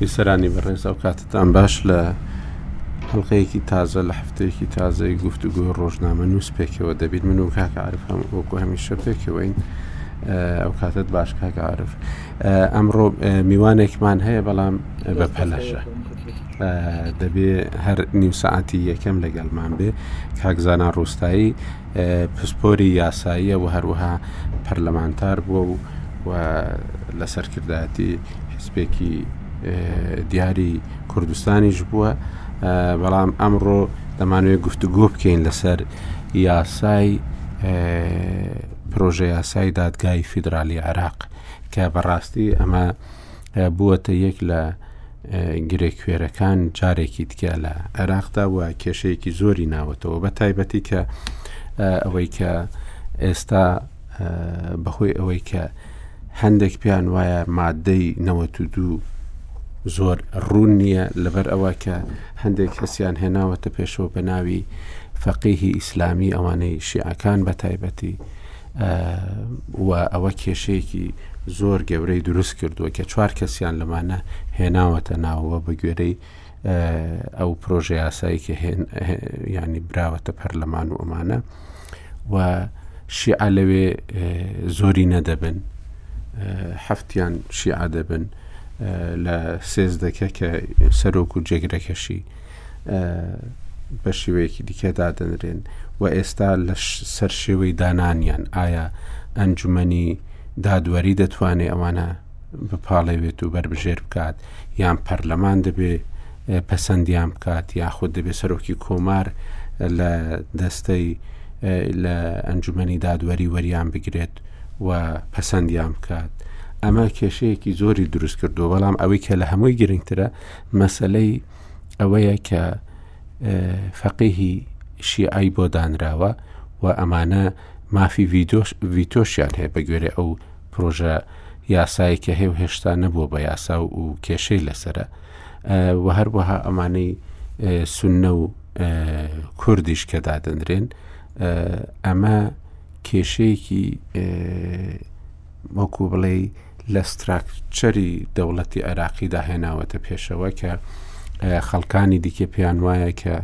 بیسەرانی بەڕێز ئەو کاتتان باش لە حڵلقەیەکی تازە لە هەفتەیەکی تازای گفتوگوۆ ڕۆژنامە نووس پێکەوە دەبیت من و کاکە عرفم وەکو هەمیشە پێکەوەین ئەو کاتت باش کاکە عرف ئەمڕۆ میوانێکمان هەیە بەڵام بە پەلەشە. دەبێ هەر نیو سەعاتی یەکەم لەگەڵمان بێ کاک زانا ڕوستایی پسپۆری یاساییە و هەروەها پەرلەمانتار بووە و و لە سەرکردایەتی حزبێکی دیاری کوردستانیش بووە بەڵام ئەمڕۆ دەمانوێ گفتوگۆ بکەین لەسەر یاسای پرۆژە یاسای دادگای فیدرالی عراق کە بەڕاستی ئەمە بووەتە یەک لە گرێکوێرەکان جارێکی دیکە لە عێراقدا و کێشەیەکی زۆری ناوەتەوە بە تایبەتی کە ئەوەی کە ئێستا بەهۆی ئەوەی کە هەندێک پێیان وایە مادەی نەوەت و دوو زۆر ڕوون نییە لەبەر ئەوە کە هەندێک کەسیان هێناوەتە پێشەوە بە ناوی فەقیهی ئیسلامی ئەوانەی شیعەکان بە تایبەتی و ئەوە کێشەیەکی زۆر گەورەی دروست کردووە کە چوار کەسیان لەمانە هێناوەتە ناوەوە بە گوێرەی ئەو پرۆژە یاسایی کە ینی براوەتە پەرلەمان و ئەمانە و شیعە لەوێ زۆری نەدەبن هەفتیان شیعە دەبن لە سێزدەکە کە سەرۆک و جێگرەکەشی بە شێوەیەکی دیکە دادەنرێن و ئێستا لە سەر شێوەی دانانیان ئایا ئەنجومنی دادوەری دەتوانێت ئەوانە بپاڵێوێت و بربژێر بکات یان پەرلەمان دەبێت پەسەندیان بکات یاخود دەبێت سەرۆکی کۆمار لە دەستەی لە ئەنجومنی دادوەری وەریان بگرێت و پەسەندیان بکات ئەمە کێشەیەکی زۆری دروست کردو بەڵام ئەوەی کە لە هەمووی گرنگترە مەسەلەی ئەوەیە کە فەقیهی شیعەی بۆ دانراوە و ئەمانە مافی ڤیتۆشیان هەیە بە گوێرە ئەو پرۆژە یاسایی کە هەیە و هێشتا نەبووە بە یاسا و کێشەی لەسرە و هەروەها ئەمانەی سنە و کوردیش کە دادەنرێن ئەمە کێشەیەکی وەکو بڵێی لە ستراکچەری دەوڵەتی عێراقیدا هێناوەتە پێشەوە کە خەڵکانی دیکە پێیان وایە کە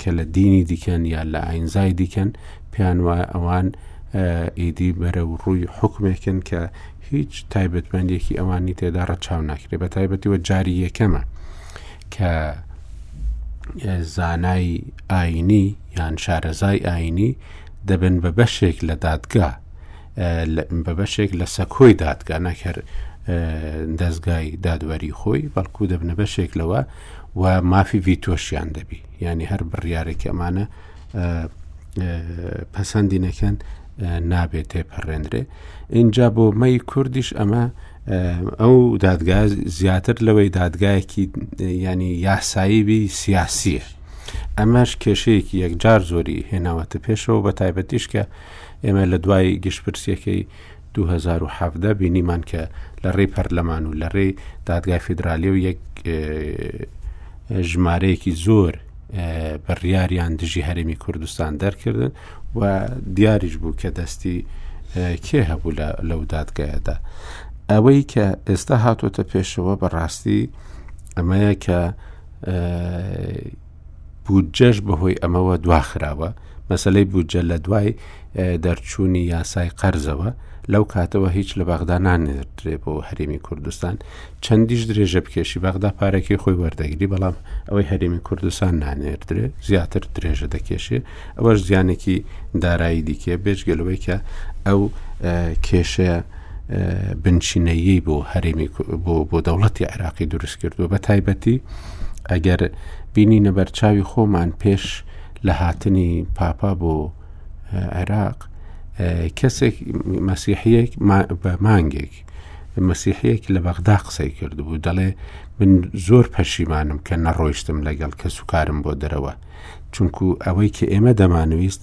کە لە دینی دیکەن یا لە ئاینزای دیکەن پێیان وایە ئەوان ئیدی بەرە و ڕووی حکمێکن کە هیچ تایبەتمەندێکی ئەوانی تێدا ڕەچاو ناکرێت بە تایبەتیوە جاری یەکەمە کە زانای ئاینی یان شارەزای ئاینی دەبن بە بەشێک لە دادگا بە بەشێک لە سەکۆی دادگا نەک هەر دەستگای دادوەری خۆی بەڵکو دەبنە بەشێک لەوە و مافی ڤیتۆشیان دەبی ینی هەر بڕیارێکی ئەمانە پەسەندی نەکەن نابێت تێپەڕێنرێ اینجا بۆ مەی کوردیش ئەمە ئەو دادگا زیاتر لەوەی دادگایەکی ینی یاساییبی سیاسیە ئەمەش کێشەیەکی یەکجار زۆری هێناوەتە پێشەوە بە تایبەتیش کە ئێمە لە دوای گشتپرسیەکەی دوو هەزار و حەڤدە بینیمان کە لە ڕێی پەرلەمان و لە ڕێی دادگای فیدراالی و یەک ژمارەیەکی زۆر بڕیاریان دژی هەرێمی کوردستان دەرکردن و دیاریش بوو کە دەستی کێ هەبوو لەو دادگایەدا ئەوەی کە ئێستا هاتۆتە پێشەوە بەڕاستی ئەمەیە کە بودجەش بەهۆی ئەمەوە دواخراوە، مەسەلەی بودجە لە دوای دەرچوونی یاسای قەرزەوە لەو کاتەوە هیچ لە بەغدا نانێردرێ بۆ هەرێمی کوردستان چەندیش درێژە بکێشی بەغدا پارەکەی خۆی وەردەگری بەڵام ئەوەی هەرێمی کوردستان نانێردرێ زیاتر درێژە دەکێشێ ئەوەش زیانێکی دارایی دیکەیە بێجگە لەوەی کە ئەو کێشەیە بنچینەیی بۆ هەرێمی بۆ دەوڵەتی عێراقی دروست کردووە بە تایبەتی ئەگەر بینی نەبەرچاوی خۆمان پێش لە هاتنی پاپا بۆ عێراق کەسێک مەسیحەک بە مانگێک مەسیحەیەک لە بەغدا قسەی کردبوو دەڵێ من زۆر پەشیمانم کە نەڕۆیشتم لەگەڵ کەس و کارم بۆ دەرەوە چونکو ئەوەی کە ئێمە دەمانویست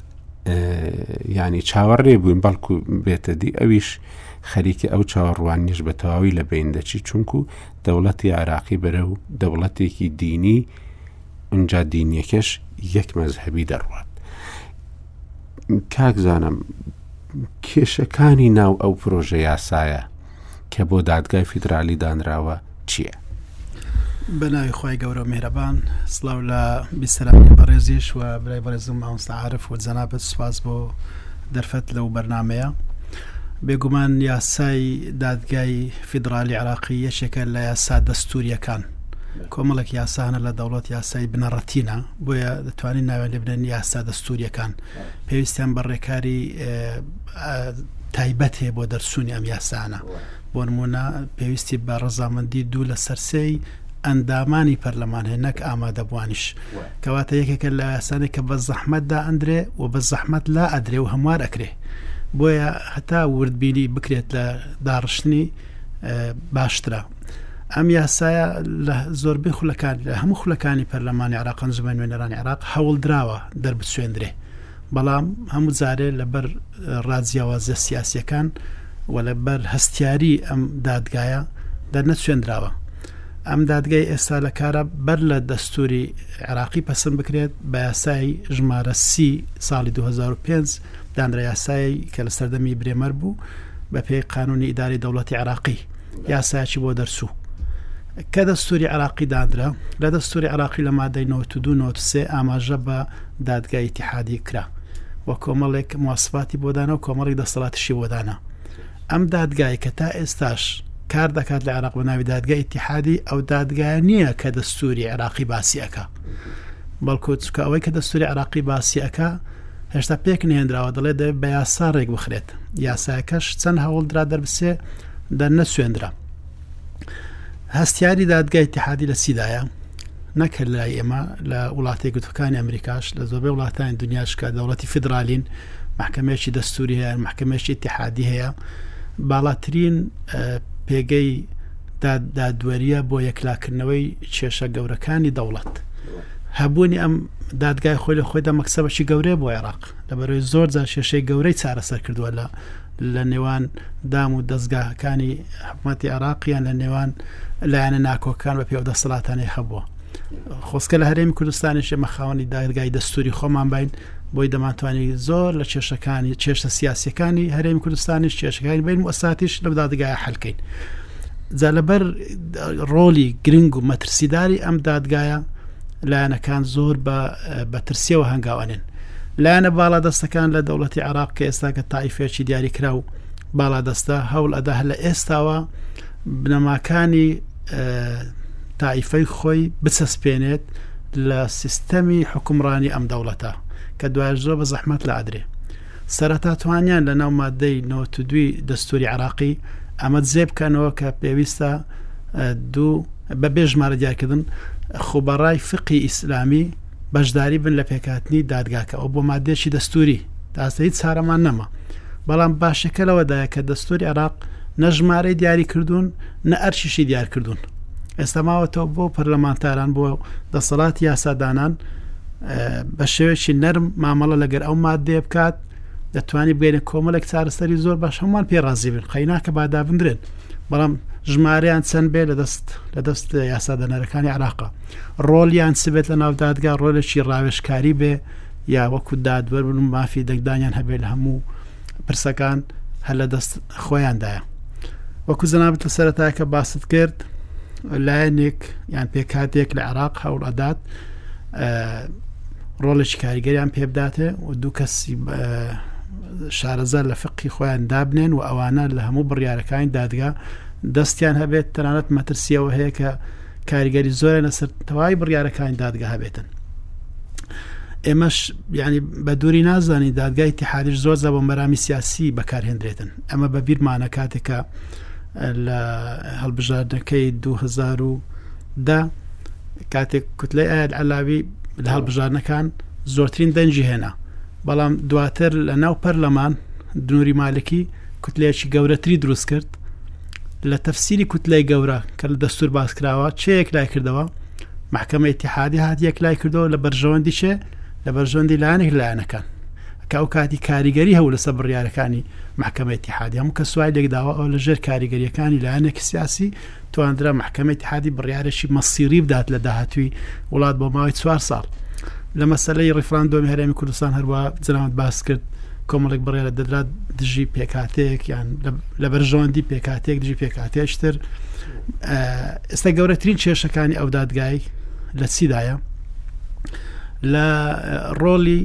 ینی چاوەڕێ بووین بەڵکو بێتە دی ئەویش خەریکە ئەو چاوەڕوانیش بە تەواوی لە بین دەچی چونکو دەوڵەتی عراقی بەرە و دەوڵەتێکی دینی ئەجا دینیەکەش یەک مەزهبی دەڕوات کاکزانم کێشەکانی ناو ئەو پرۆژە یاسایە کە بۆ دادگای فیدرالی دانراوە چییە؟ بەناوی خی گەورە میهرەبان سلااو لە بیسەرانی بەڕێزیش و برای بەڕێزم ئاوسعاعرف و جەنابەت سوپاس بۆ دەرفەت لەو بەرنمەیە بێگومان یاسای دادگای فیدراالی عراقی یەکێکە لە یاسا دەستوریەکان کۆمەڵک یاسانە لە دەوڵەت یاسای بنەڕەتینە بۆیە دەتوانین ناوێن لێبنێن یاسا دەستوریەکان پێویستیان بە ڕێکاری تایبەت هەیە بۆ دەرچوونی ئەم یاسانە بۆ نمونە پێویستی بە ڕزامەندی دوو لە سەرسەی ئەندامانی پەرلەمان هەیە نەک ئامادەبوانیش کەواتە یەکێکە لە یاسانێ کە بە زەحمەتدا ئەندرێ و بە زەحمەت لا ئەدرێ و هەموار ئەکرێ بۆیە هەتا وردبینی بکرێت لە داڕشتنی باشترە ئەم یاسایە لە زۆربەی خولەکان لە هەموو خولەکانی پەرلەمانی عراق ئەنجومە نوێنەرانی عراق هەوڵدراوە دەربچێندرێ بەڵام هەموو جارێ لەبەر ڕاجیاوازە سیاسیەکان و لەبەر هەستیاری ئەم دادگایە دەرنەچێندراوە ئەم دادگای ئێستا لە کارە بەر لە دەستوری عراقی پسند بکرێت بە یاسای ژمارە سی ساڵی 2005 دانرا یاسای کە لە سەردەمی برێمەر بوو بە پێی قانونی ئیداری دەوڵەتی عراقی یاسایکی بۆ دەرچوو کە دەستوری عراقی دانرا لە دەستوری عراقی لە مادەی 92 ئاماژە بە دادگای تحادی کرا و کۆمەڵێک مواسفاتی بۆدانە و کۆمەڵی دەسەڵاتشی بۆدانە ئەم دادگای کە تا ئێستاش کار دەکات لە عراق بەناوی دادگای اتحادی ئەو دادگایە نییە کە دەستوری عراقی باسیەکە بەڵکوچکە ئەوەی کە دەستوری عراقی باسیەکە هێشتا پێکنەهێنراوە دەڵێت دەبێت بە یاسا ڕێک بخرێت یاساکەش چەند هەوڵدرا دەربسێ دەرنەسوێنرا هەستیاری دادگای تحادی لە سیدایە نەکرد لای ئێمە لە وڵاتی گوتەکانی ئەمریکاش لە زۆربەی وڵاتانی دنیاش کە دەوڵەتی فیدرالین محکمەیەکی دەستوری هەیە محکمەیەکی تحادی هەیە باڵاترین پێگەی دادوەریە بۆ یەکلاکردنەوەی کێشە گەورەکانی دەوڵەت هەبوونی ئەم دادگای خۆی لە خۆیدا مەکسسەبەکی گەورەیە بۆ عێراق لەبەرەوەی زۆر جار شێشەی گەورەی چارەسەر کردووە لە لە نێوان دام و دەستگاهەکانی حکوومەتی عێراقییان لە نێوان لایەنە ناکۆکان بە پێوە دەسەڵاتانی هەبووە خۆسکە لە هەرێمی کوردستانی شێمە خاوەنی داگرگای دەستوری خۆمان باین بۆی دەمانتوانی زۆر لە کێشەکانی چێشتە سیاسەکانی هەرێمی کوردستانیش کێشەکانی بین و ئەساتیش لەو دادگایە حلکەین جا لەبەر ڕۆلی گرنگ و مەترسیداری ئەم دادگایە لایەنەکان زۆر بە بەترسیەوە هەنگاوانێن لایەنە باڵا دەستەکان لە دەوڵەتی عراق کە ئێستا کە تایفێکی دیاریکرا و باڵا دەستە هەوڵ ئەدا هە لە ئێستاوە بنەماکانی تایفەی خۆی بچەسپێنێت لە سیستەمی حکومڕانی ئەم دەوڵەتە کە دوای زۆر بە زەحمەت لە ئادرێ سەرەتا توانیان لە ناو مادەی نۆت دوی دەستوری عراقی ئەمە زێ بکەنەوە کە پێویستە دوو بە بێژمارە دیارکردن خوبەڕای فقی ئیسلامی بەشداری بن لە پێکهاتنی دادگاکەوە بۆ ماددەیەکی دەستووری تا ئێستا هیچ چارەمان نەما بەڵام باشەکە لەوەدایە کە دەستوری عێراق نە ژمارەی دیاری کردوون نە ئەرشیشی دیار کردوون ئێستا ماوەتەوە بۆ پەرلەمانتاران بۆ دەسەڵات یاسادانان بە شێوێکی نەرم مامەڵە لەگەر ئەو مادێ بکات دەتوانانی بگەینە کۆمەڵێک چارەسەری زۆر باش هەمووان پێ ڕازی بن قەیناکە بادابدرێن بەڵام ژمارەیان چەند بێ لە دەست لە دەست یاسادەنەرەکانی عراقە ڕۆڵیان چ بێت لە ناو دادگا ڕۆلێکی ڕاوێژکاری بێ یا وەکو دادوەر بن و مافی دەنگدانیان هەبێ لە هەموو پرسەکان هەر لە دەست خۆیاندایە وەکو جەنابەت لە سەرەتای کە باست کرد لایەنێک یان پێکاتێک لە عراق هەوڵ ئەدات ڕۆڵێکی کاریگەریان پێبداتێ و دوو کەسی شارەزار لە فقی خۆیان دابنێن و ئەوانە لە هەموو بڕیارەکانی دادگا دەستیان هەبێت تەنانەت مەترسیەوە هەیە کە کاریگەری زۆرە لەسەر تەواوی بڕیارەکانی دادگە هەبێتن ئێمەش ینی بە دووری نازانی دادگای تحادش زۆر زە بۆ مەرامی سیاسی بەکارهێنرێتن ئەمە بە بیرمانە کاتێکە لە هەڵبژاردنەکەی 2010 کاتێک کوتلەی ئاەت علاوی لە هەڵبژارنەکان زۆرترین دەنجی هێنا بەڵام دواتر لە ناو پەرلەمان دنووری مالکی کوتلێکی گەورەتری دروست کرد لە تەفسیری کوتلەی گەورە کە لە دەستور باس کراوە چەیەک لای کردەوە محکمە اتحادی هاات یەک لای کردەوە لە بەرژەوەندی چێ لە بەرژەندی لایەنێک لایەنەکان کە ئەو کاتی کاریگەری هەوو لەسەر بڕیارەکانی محکمە اتحادی هەموو کە سوای لێکداوە ئەو لە ژێر کاریگەریەکانی لایەنێک سیاسی توانرا محکەمە اتحادی بڕیارێکی مەسیری بدات لە داهاتوی وڵات بۆ ماوەی چوار ساڵ لە مەسلەی ڕیفراندۆمی هەرێمی کوردستان هەروە جناوت باس کرد کۆمەڵێک بڕێرە دەدرات دژی پێکاتێک یان لە بەرژەوەندی پێکاتێک دژی پێکاتێشتر ئێستا گەورەترین کێشەکانی ئەو دادگای لە چیدایە لە ڕۆلی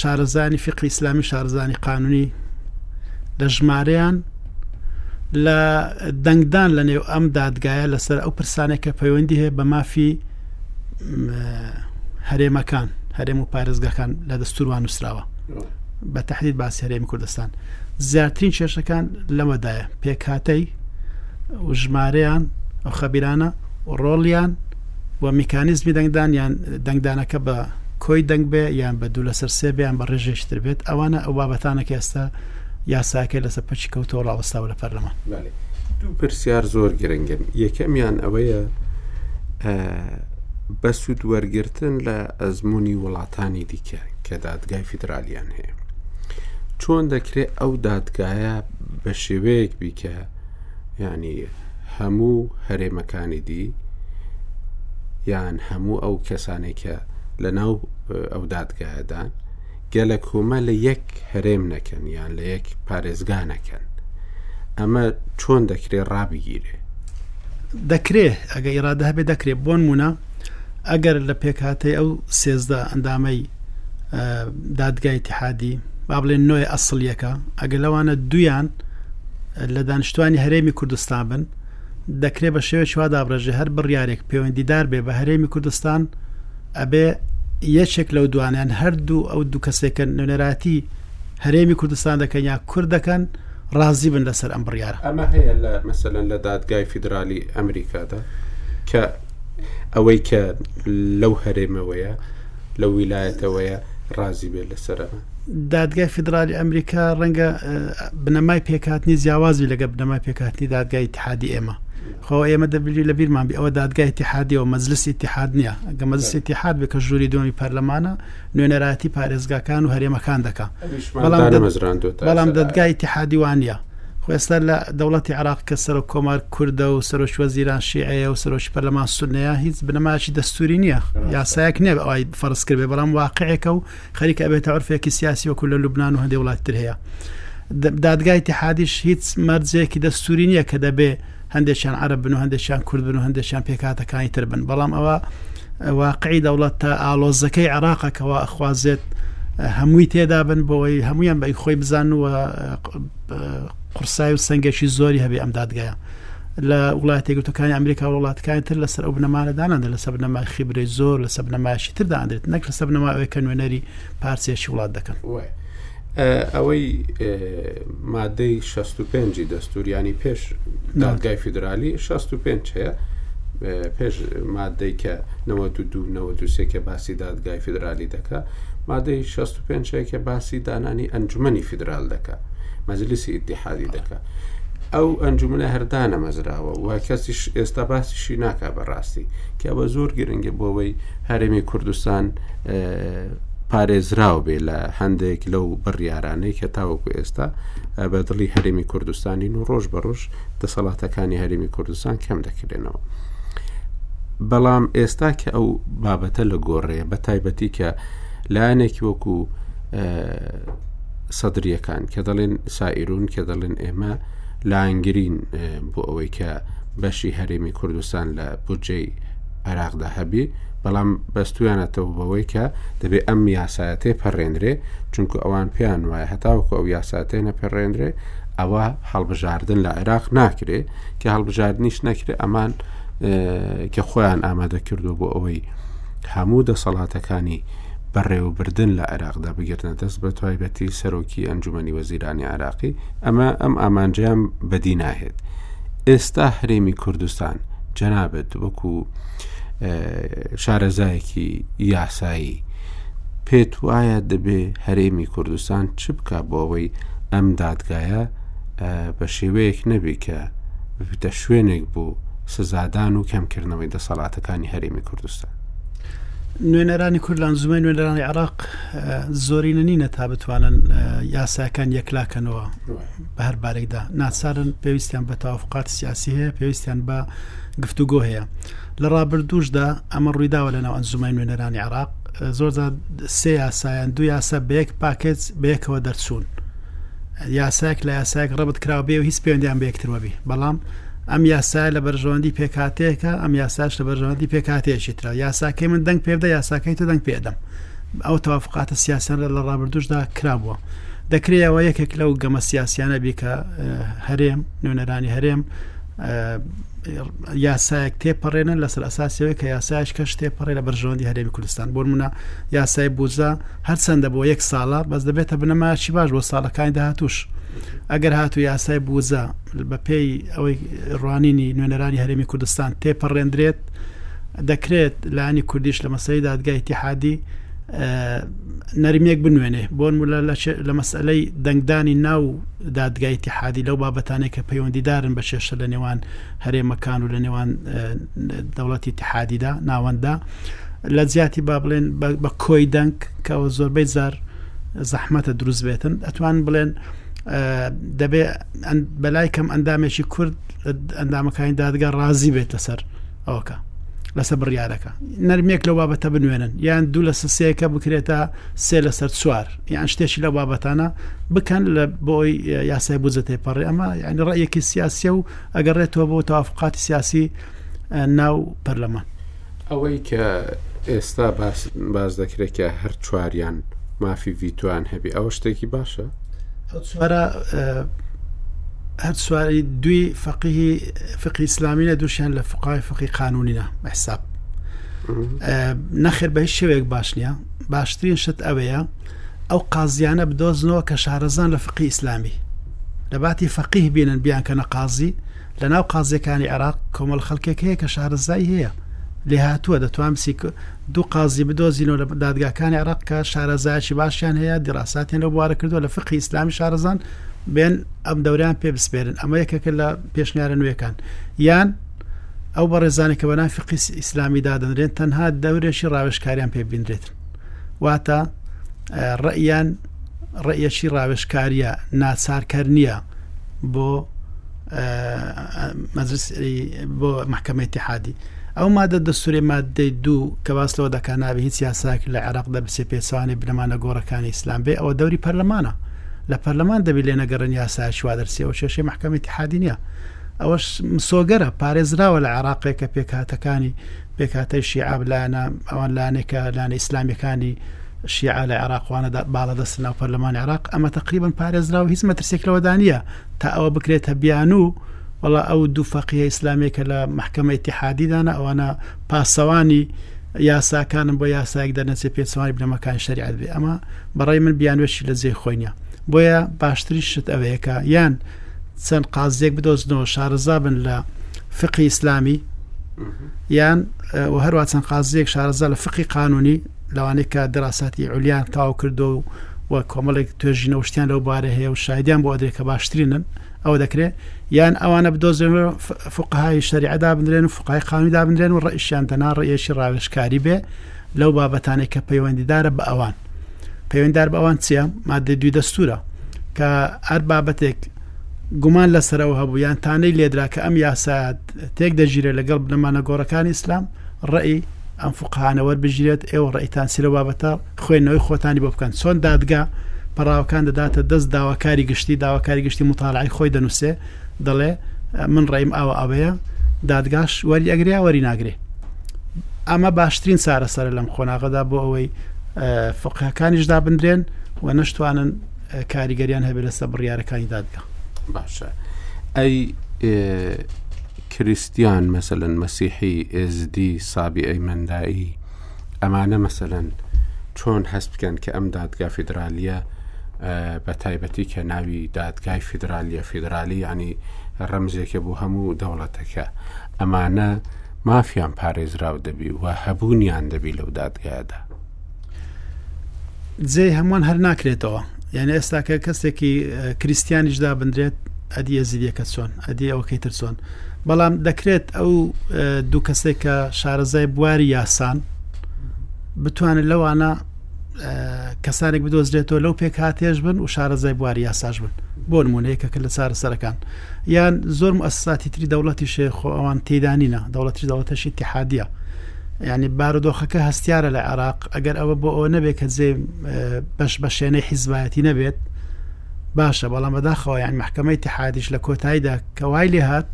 شارەزانی فقی ئیسلامی شارزانی قانونی لە ژمارەیان لە دەنگدان لە نێو ئەم دادگایە لەسەر ئەو پرسانێک کە پەیوەندی هەیە بە مافی هەرێمەکان هەرێم و پارێزگەکان لە دەستوروان نووسراوە بە تحریر باسی هەرێمی کوردستان زیاترین کێشەکان لەوەدایە پێکهاتەی و ژمارەیان ئەو خەبیرانە ڕۆڵیان و میکانیزمی دەنگدان یان دەنگدانەکە بە کۆی دەنگ بێ یان بە دوو لەسەر سێ بیان بە ڕێژێشتر بێت ئەوانە ئەو بابەتانەکە ئێستا یاساکە لەسەر پەکی کەوتەوە ڕاوەستاوە لە پەرلەمان دوو پرسیار زۆر گرنگن یەکەمیان ئەوەیە بە سوود وەرگتن لە ئەزمموی وڵاتانی دیکە کە دادگای فیدرالیان هەیە چۆن دەکرێت ئەو دادگایە بە شێوەیەک بیکە ینی هەموو هەرێمەکانی دی یان هەموو ئەو کەسانێکە لە ناو ئەو دادگایەدان گەلە کۆمە لە یەک هەرێم نەکەن یان لە یەک پارێزگا نەکەن ئەمە چۆن دەکرێت ڕابگیرێ دەکرێ ئەگە ئیرادە هەبێ دەکرێت بۆن مونە ئەگەر لە پێکهاتەی ئەو سێزدە ئەندامەی دادگای تحادی با بڵێن نوێ ئەسڵیەکە ئەگە لەوانە دویان لە دانیشتوانی هەرێمی کوردستان بن دەکرێت بە شێوە چوادابڕێژە هەر بڕارێک پەیوەندیدار بێ بە هەرێمی کوردستان ئەبێ یەکێک لەو دوانیان هەردوو ئەو دوو کەسێکە نوێنەراتی هەرێمی کوردستان دەکەن یا کورد دەکەن ڕازی بن لەسەر ئەم بڕیاە ئەمە هەیە لە مەسەن لە دادگای فیدرالی ئەمریکادا کە ئەوەی کە لەو هەرێمەوەیە لە ویلایەتەوەیە ڕازی بێت لەسەرەوە دادگای فیدرالی ئەمریکا ڕەنگە بنەمای پێکاتنی جیاوازی لەگە بنەمای پێکاتنی دادگای تحادی ئێمە خۆ ئێمە دەبینی لە بیرمان بی ئەوە دادگای اتحادیەوە مەجلس اتحاد نییە ئەگە مەجلس اتحاد بێ کە ژووری دومی پەرلەمانە نوێنەراتی پارێزگاکان و هەرێمەکان دەکا بەڵام دەدگای اتحادی وانە خۆێستا لە دەوڵەتی عراق کە سەرۆک کۆمار کووردە و سەرۆک وەزیران شێعەیە و سەرۆکی پەرلەمان سنەیە هیچ بنەماچی دەستوری نییە یاسایەک نێ ئەوای فەرز کرد بەڵام واقعێکە و خەریکە ئەبێتە عرفێکی سیاسی وەکو لە لوبناان و هەندێ وڵاتی تر هەیە دادگای تحادیش هیچ مەرجێکی دەستوری نییە کە دەبێ هەندێکیان عرب بن و هەندێکیان کورد بن و هەندێکیان پێکاتەکانی تر بن بەڵام ئەوە واقعی دەوڵەت تا ئالۆزەکەی عراقە کەەوە ئەخوازێت هەمووی تێدا بن بۆی هەمویان بە خۆی بزان و قورسای و سنگێکی زۆری هەبێ ئەم دادگایە لە وڵاتە یەکگرتووەکانی ئەمریکا و وڵاتەکانی تر لەسەر ئەو بنەمانە داناندرێت لە سەر بنەمای خیبرەی زۆر لە سەر بنەمایشی تر دانرێت نەک لەسەر بنەما ئەوەی کە نوێنەری پارچێکی وڵات دەکەن ئەوەی مادەی 65 دەستوریانی پێش دادگای فیدرالی 65 هەیە پێش مادەی کە 92 کە باسی دادگای فیدرالی دەکە مادەی 65 کە باسی دانانی ئەنجومی فیدرال دەکە مەجلیسی ئیتحادی دەکە ئەو ئەنجومنە هەردانە مەزراوە و کەسیش ئێستا باسیشی ناکا بەڕاستی کەەوە زۆر گرنگە بۆەوەی هەرێمی کوردستان پارێزراو بێ لە هەندێک لەو بڕیارانەی کە تاوەکو ئێستا بە دڵی هەرێمی کوردستانین و ڕۆژ بە ڕۆژ دەسەڵاتەکانی هەرێمی کوردستان کەم دەکرێنەوە. بەڵام ئێستا کە ئەو بابەتە لە گۆڕەیە بە تایبەتی کە لایەنێکی وەکو سەدریەکان کە دەڵێن سائیرون کە دەڵێن ئێمە لایەنگرین بۆ ئەوەی کە بەشی هەرێمی کوردستان لە بودجەی عێراقدا هەبی بەڵام بەستویانەتەوە بەوەی کە دەبێت ئەم یاسایەتێ پەڕێنرێ چونکو ئەوان پێیان وایە هەتاوەکو ئەو یاساتێ نەپەڕێنرێ ئەوە هەڵبژاردن لە عێراق ناکرێ کە هەڵبژاردنیش نەکرێ ئەمان کە خۆیان ئامادە کردو بۆ ئەوەی هەموو دەسەڵاتەکانی بەڕێوەبردن لە عێراقدا بگرنە دەست بە تایبەتی سەرۆکی ئەنجومی وەزیرانی عراقی ئەمە ئەم ئامانجیان بەدی ناهێت ئێستا هەرێمی کوردستان جەنابەت وەکو شارەزایەکی یاسایی پێت وایە دەبێ هەرێمی کوردستان چ بکە بۆ ئەوەی ئەم دادگایە بە شێوەیەک نەبی کە ببتە شوێنێک بوو سزادان و کەمکردنەوەی دەسەڵاتەکانی هەرێمی کوردستان نوێنەرانی کورد لە ئەنجومەی نوێنەرانی عراق زۆرینە نینە تا بتوانن یاساکان یەکلاکەنەوە بە هەر بارێکدا ناچارن پێویستیان بە تاوافقات سیاسی هەیە پێویستیان بە گفتوگۆ هەیە لە ڕابردوشدا ئەمە ڕوویداوە لەناو ئەنجومای نوێنەرانی عراق زۆر سێ یاسایان دو یاسا بەیەک پاکێت بەیەکەوە دەرچوون یاساک لە یاساک ڕبت کراوە بێ و هیچ پێوەندیان بەیەکترەوەبی بەڵام ئەم یاسایە لە بەرژەوەندی پێکهاتەیەکە ئەم یاساش لە بەرژەوەندی پێکاتێکی تررا یاساکەی من دەنگ پێبدە یاساکەی تۆ دەنگ پێدەم ئەو توافقاتە سیاسیان لە ڕابردوشدا کرابووە دەکرێەوە یەکێک لەو گەمە سیاسیانە بیکە هەرێم نوێنەرانی هەرێم یاسایەک تێپەڕێنن لەسەر ئەساسەوەی کە یاسایش کەش تێپەڕێ لە بەرژەوەندی هەرێمی کوردستان بۆ منە یاسای بوزە هەرچەندە بۆ یەک ساڵە بەس دەبێتە بنەماچی باش بۆ ساڵەکانی داهاتوش ئەگەر هاتو یاسای بوزە بەپێی ئەوەی ڕوانینی نوێنەرانی هەرێمی کوردستان تێپەڕێندرێت دەکرێت لانی کوردیش لە مەسەی دادگای تحادی نەرمێک بنوێنێ بۆن مولە لە مەسلەی دەنگدانی ناو دادگای تحادی لەو بابەتانێک کە پەیوەندیدارن بە کێشە لە نێوان هەرێمەکان و لە نێوان دەوڵەتی تحادیدا ناوەندا لە زیاتی با بڵێن بە کۆی دەنگ کەەوە زۆربەی زار زەحمەتە دروست بێتن ئەتوان بڵێن دەبێ بەلای کەم ئەندامێکی کورد ئەندامەکانی دادگا ڕازی بێت لەسەر ئەوکە لەسەر بڕیارەکە نەرمێک لە بابەتە بنوێنن یان دوو لە سسەیەەکە بکرێتە سێ لەسەر چوار یان شتێکی لە بابەتانە بکەن لە بۆی یاسای بزەتێ پەڕێ ئەمە یعنی ڕێیەکی سیاسە و ئەگەڕێتەوە بۆ تافقاتی سیاسی ناو پەرلەمان ئەوەی کە ئێستا باس دەکرێت کە هەر چواریان مافی ڤیتوان هەبی ئەوە شتێکی باشە هەر سواری دوی فەقیهی فقی ئسلامینە دوشیان لە فقای فقی قانونینە حساب نەخێر بە هیچ شوێک باش نییە باشترین شت ئەوەیە ئەو قازیانە بدۆزنەوە کە شارەزان لە فقی ئیسلامی لە باتی فەقیه بینن بیان کە نەقازی لەناو قازیەکانی عێراق کۆمەڵ خەلکێک هەیە کە شارەزای هەیە لێهاتووە دەتوان بسی دوو قازی بدۆزینەوە لە دادگاکانی عێراق کە شارەزایکی باشیان هەیە دیڕاساتیان لە بوارە کردووە لە فقی ئیسلامی شارەزان بێن ئەم دەوریان پێ بسپێرن ئەمە یەکێکە لە پێشنیارە نوێەکان یان ئەو بەڕێزانانی کە بەناو فقی ئیسلامی دادەنرێن تەنها دەورێکی ڕاوێشکاریان پێ بینرێت واتە ڕئیان ڕێیەکی ڕاوێشکاریە ناچارکەر نییە بۆ مەجلس بۆ محکمە اتحادی ئەو مادە دەستوری مادەی دوو کە باس لەوە دەکە نابێ هیچ یاساک لە عێراق دەبچێ پێچوانی بنەمانە گۆڕەکانی ئیسلام بێ ئەوە دەوری پەرلەمانە لە پەرلەمان دەبی لێ نەگەڕن یاسا شوا دەرسێ و شێشەی محکمە اتحادی نیە ئەوەش مسۆگەرە پارێزراوە لە عراقێک کە پێکهاتەکانی پێکاتەی شیعاب لایەنە ئەوان لانێکە لانە ئیسلامیەکانی شیعە لە عێراق وانە باڵادەستە ناو پەرلەمانی عێراق ئەمە تقریبان پارێزراو هیچ مەترسێک لەوەدا نییە تا ئەوە بکرێتە بیان و وڵا ئەو دوو فەقیە ئیسلامێکە لە محکمە اتحادیدانە ئەوانە پاسەوانی یاساکانم بۆ یاسایەک دەنەچێ پێچوانی بنەمەکان شریعت بێ ئەمە بەڕێ من بیانوێشی لە جێ خۆینە بۆیە باشتری شت ئەوەیەکە یان چەند قازێک بدۆزنەوە شارەزا بن لە فقی ئیسلامی یان هەروە چەند قازیەک شارەزا لە فقی قانونی لەوانەیە کە دەراساتی عولیان تاو کردو و کۆمەڵێک توێژینەوە شتیان لەو بارە هەیە و شایدیان بۆ ئەدرێت کە باشترینن ئەوە دەکرێت یان ئەوانە بدۆزن فقهای شریعدا بنرێن و فقای قانونی دابنرێن و ڕئیشیان تەنا ڕێشی ڕاوێشکاری بێ لەو بابەتانێک کە پەیوەندیدارە بە ئەوان پەیوەنددار بە ئەوان چیە مادە دوی دەستورە کە هەر بابەتێک گومان لەسەرەوە هەبوو یان تانەی لێدرا کە ئەم یاسایە تێک دەژیرە لەگەڵ بنەمانە گۆڕەکانی ئیسلام ڕێی ئەم فقانە وەربژرێت ئێوە ڕێیتان سرە بابەتە خوێنەوەی خۆتانی بۆ بکەن چۆن دادگا پەراوەکان دەداتە دەست داواکاری گشتی داواکاری گشتی مطالعی خۆی دەنووسێ دەڵێ من ڕێیم ئاوە ئەوەیە دادگاش وەری ئەگریا وەری ناگرێ ئەمە باشترین سارە سەر لەم قۆناغەدا بۆ ئەوەی فقەکانیش دابدرێن و نەشتوانن کاریگەریان هەبێت لەسەر بڕیارەکانی دادگا باشە ئەی کریسیان مەسەن مەسیحی ئێزدی سابی ئەیمەندایی ئەمانە مەسەن چۆن هەست بکەن کە ئەم دادگا فیدراالیە بە تایبەتی کە ناوی دادگای فیدراالیە فیدراالی ینی ڕەمزێکە بۆ هەموو دەوڵەتەکە ئەمانە مافیان پارێزراو دەبی و هەبوونیان دەبی لەو دادگایدا جێ هەمووان هەر ناکرێتەوە یعنی ئێستاکە کەسێکی کریسیانیش دابدرێت ئەدیە زیریەکە چۆن ئەدی ئەوەکەی تر چۆن بەڵام دەکرێت ئەو دوو کەسێک کە شارەزای بواری یاسان بتوانێت لەوانە کەسانێک بدۆزرێتەوە لەو پێک هااتێش بن و شارەزای بواری یاساش بن بۆ نمونەیەکە کە لە چارەسەرەکان یان زۆر ئەساتی تری دەوڵەتی شێخۆ ئەوان تێدانینە دەوڵەتی دەوڵەتەشی تحادە یانی بارودۆخەکە هەستیارە لە عێراق ئەگەر ئەوە بۆ ئەوە نەبێت کە جێ بەش بە شێنەی حیزبایەتی نەبێت باشە بەڵام بەداخەوە یان محکمەی تحادیش لە کۆتاییدا کەوای لێ هاات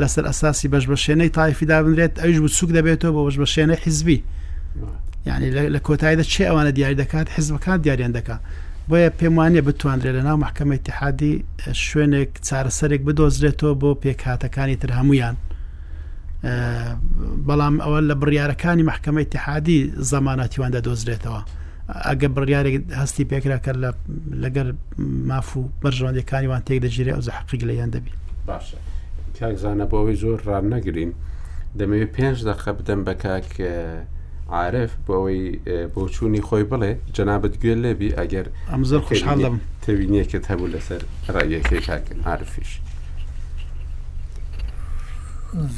لەسەر ئەساسی بەش بە شێنەی تایفی دابنرێت ئەوش بوو سوک دەبێتەوە بۆ بەش بە شێنە حیزبی یعنی لە کۆتاییدا چێ ئەوانە دیاری دەکات حزبەکان دیاریان دەکات بۆیە پێم وانە بتواندرێت لە ناو محکمەی تحادی شوێنێک چارەسەرێک بدۆزرێتەوە بۆ پێکهاتەکانی تر هەمویان. بەڵام ئەوە لە بڕیارەکانی محکمە اتحادی زەمانەتیوان دەدۆزرێتەوە ئەگە بڕیارێک هەستی پێکراکە لە لەگەر ماف و بەرژەوەندەکانی وان تێک دەژێری ئەو زەحقیگ لەیان دەبی باشە کاکزانە بۆەوەی زۆر ڕان نەگرین دەمەوێت پێنج دەقە بدەم بە کاک عاعرف بۆەوەی بۆچوونی خۆی بڵێ جەنابەت گوێ لێبی ئەگەر ئەم زۆر خۆشحاڵم تەوینیەکت هەبوو لەسەر ڕایەکەی کاک عاعرفیش.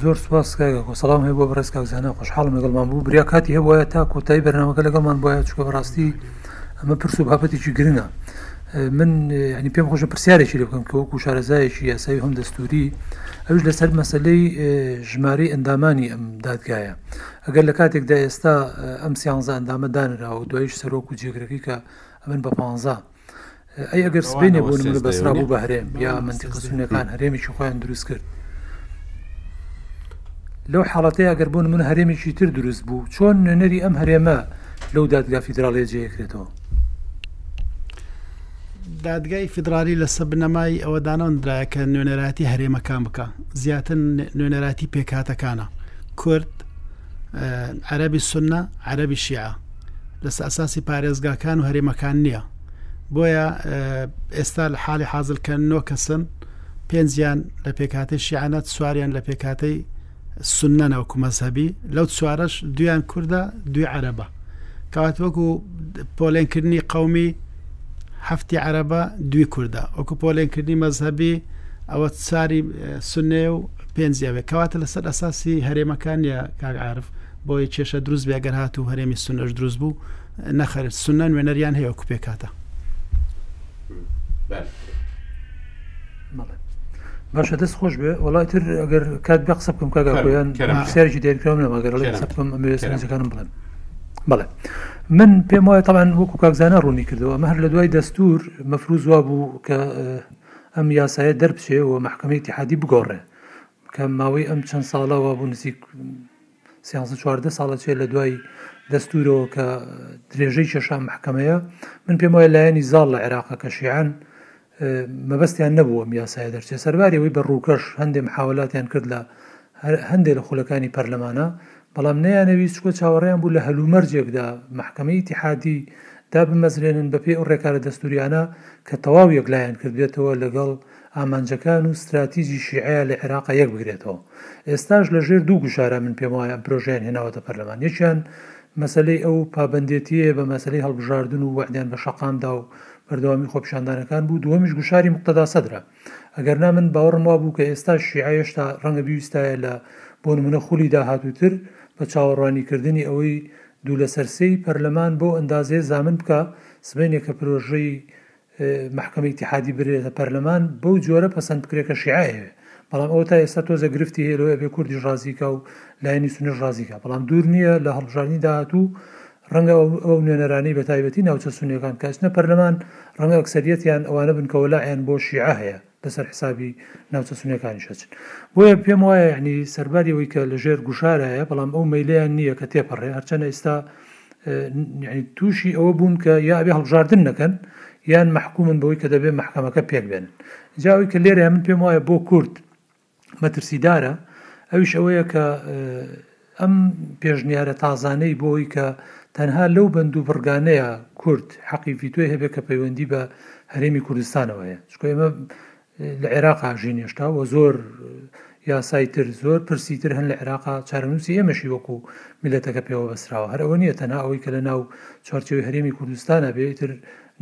زۆر سپاس کاک ئاکۆ سەڵام هەیە بۆ بەڕێز کاک زانا خۆشحاڵم لەگەڵمان بوو بریا کاتی هەبوایە تا کۆتایی بەرنامەکە لەگەڵمان بواە چکە بەڕاستی ئەمە پرس و بابەتێکی گرنگە من ینی پێم خۆشە پرسیارێکی لە بکەم کە وەکو شارەزایەکی یاسایی هەم دەستوری ئەوش لەسەر مەسلەی ژمارەی ئەندامانی ئەم دادگایە ئەگەر لە کاتێکدا ئێستا ئەم سیانزە ئەندامە دانراوە دوایش سەرۆک و جێگرەکەی کە ئەمن بە پانزە. ئەی ئەگەر سبەینێ بۆ نمونە بەسرا بوو بە هەرێم یا منتیقە سونەکان هەرێمێکی خۆیان دروست کرد لەو حاڵەتی ئەگەر بۆ نمونە هەرێمێکی تر دروست بوو چۆن نوێنەری ئەم هەرێمە لەو دادگا فیدراالیە جێکرێتەوە دادگای فیدراالی لەسە بنەمای ئەوە داناندرایە کە نوێنەراتی هەرێمەکان بکە زیاتر نوێنەراتی پێکاتەکانە کورد عەرەبی سنە عەرەبی شیعە لەس ئەساسی پارێزگاکان و هەرێمەکان نییە بۆیە ئێستا لە حالی حازلکە نۆ کەسن پێنجیان لە پێکاتی شیعانەت سواریان لە پێکاتی سنە ناوکو مەذهبی لەو سوارەش دویان کووردە دوی عەرەبە کەوات وەکو پۆلێنکردنی قومی هەفتی عەرەبە دوی کوردە وەکو پۆلێنکردنی مەزهبی ئەوە چاری سنێ و پێنجی ئەوێ کەواتە لەسەر ئەساسی هەرێمەکان یا کاگعاعرف بۆی کێشە دروست بێگەر هات و هەرێمی سنەش دروست بوو نەخرێت سنە نوێنەریان هەیە وەکو پێکاتە باشە دەست خۆش بێ وڵای تر ئەگەر کات بە قسە بکەم کاگەیان سێرجی دەرکراوم لەمەگەر قسە بکەم ئەمێزەکانم بڵێن بەڵێ من پێم وایە تەوان وەکو کاکزانە ڕوونی کردەوە ئەمە هەر لە دوای دەستور مەفروز وا بوو کە ئەم یاسایە دەربچێ و مححکمەی تحادی بگۆڕێ کە ماوەی ئەم چەند ساڵەوە بوو نزیک سیانزە چواردە ساڵە چێ لە دوای دەستورەوە کە درێژەی کێشان مححکمەیە من پێم وایە لایەنی زاڵ لە عێراقە کە شیعان مەبەستیان نەبوو ئەم یاسایە دەرچێت، سەرباری ئەوەی بە ڕووکەش هەندێ محاولاتیان کرد لە هەندێ لە خولەکانی پەرلەمانا، بەڵام نەیانەویست، چونکە چاوەڕێیان بوو لە هەلومەرجێکدا مەحکەمەی ئیتیحادی دابمەزرێنن بەپێی ئەو ڕێکارە دەستوورییانە کە تەواو یەکلایەن کردبێتەوە لەگەڵ ئامانجەکان و ستراتیجی شیعە لە عێراق یەک بگرێتەوە. ئێستاش لە ژێر دوو گوشارە من پێم وایە ئەم پرۆژەیان هێناوەتە پەرلەمان، یەکیان مەسەلەی ئەو پابەندێتییەیە بە مەسەلەی هەڵبژاردن و وەعدیان بە شەقام دا و بەردەوامی خۆپیشاندانەکان بوو دووەمیش گوشاری موقتەدا سەدرە ئەگەرنا من باوەڕم وابوو کە ئێستا شیعە هێشتا ڕەنگە بیویستایە لە بۆ نمونە خولی داهاتووتر بە چاوەڕوانی کردنی ئەوەی دوو لەسەر سێی پەرلەمان بەو ئەندازەیە زامن بکا سبەینێ کە پرۆژەی مەحکەمە ئیتیحادی برێتە پەرلەمان بەو جۆرە پەسەند بکرێت کە شیعە ئەیەوێ بەڵام ئەو تا ئێستا تۆزە گرفتی هەیە لەوەی ئەبێ کوردیش ڕازیکا و لایەنی سونیش ڕازیکا بەڵام دوور نییە لە هەڵبژاردنی داهاتوو ڕەنگە ئەو نوێنەرانەی بە تایبەتی ناوچە سونیەکان کە ئەچنە پەرلەمان ڕەنگە ئەکسەریەتیان ئەوانە بن کە وەلاعیان بۆ شیعە هەیە لەسەر حسابی ناوچە سونیەکانیش ئەچن بۆیە پێم وایە یەعنی سەرباری ئەوەی کە لەژێر گوشارایە بەڵام ئەو مەیلیان نییە کە تێپەڕێ هەرچەنە ئیستا یەعنی تووشی ئەوە بوون کە یا ئەبێ هەڵبژاردن نەکەن یان مەحکومن بەوەی کە دەبێ مەحکەمەکە پێک بێنن جا ئەوەی کە لێرەیە من پێم وایە بۆ کورد مەترسیدارە ئەویش ئەوەیە کە ئەم پێشنیارە تازانەی بۆی کە تەنها لەو بەند و بڕگانەیە کورد حەقی ڤیتۆی هەبێت کە پەیوەندی بە هەرێمی کوردستانەوە هەیە چکە ئێمە لە عێراق هاژین هێشتا و زۆر یاسای تر زۆر پرسی تر هەن لە عێراقا چارەنووسی ئێمەشی وەکو میلەتەکە پێوە بەسراوە هەرەوە نیە تەنها ئەوەی کە لە ناو چوارچەوەی هەرێمی کوردستانە بێ تر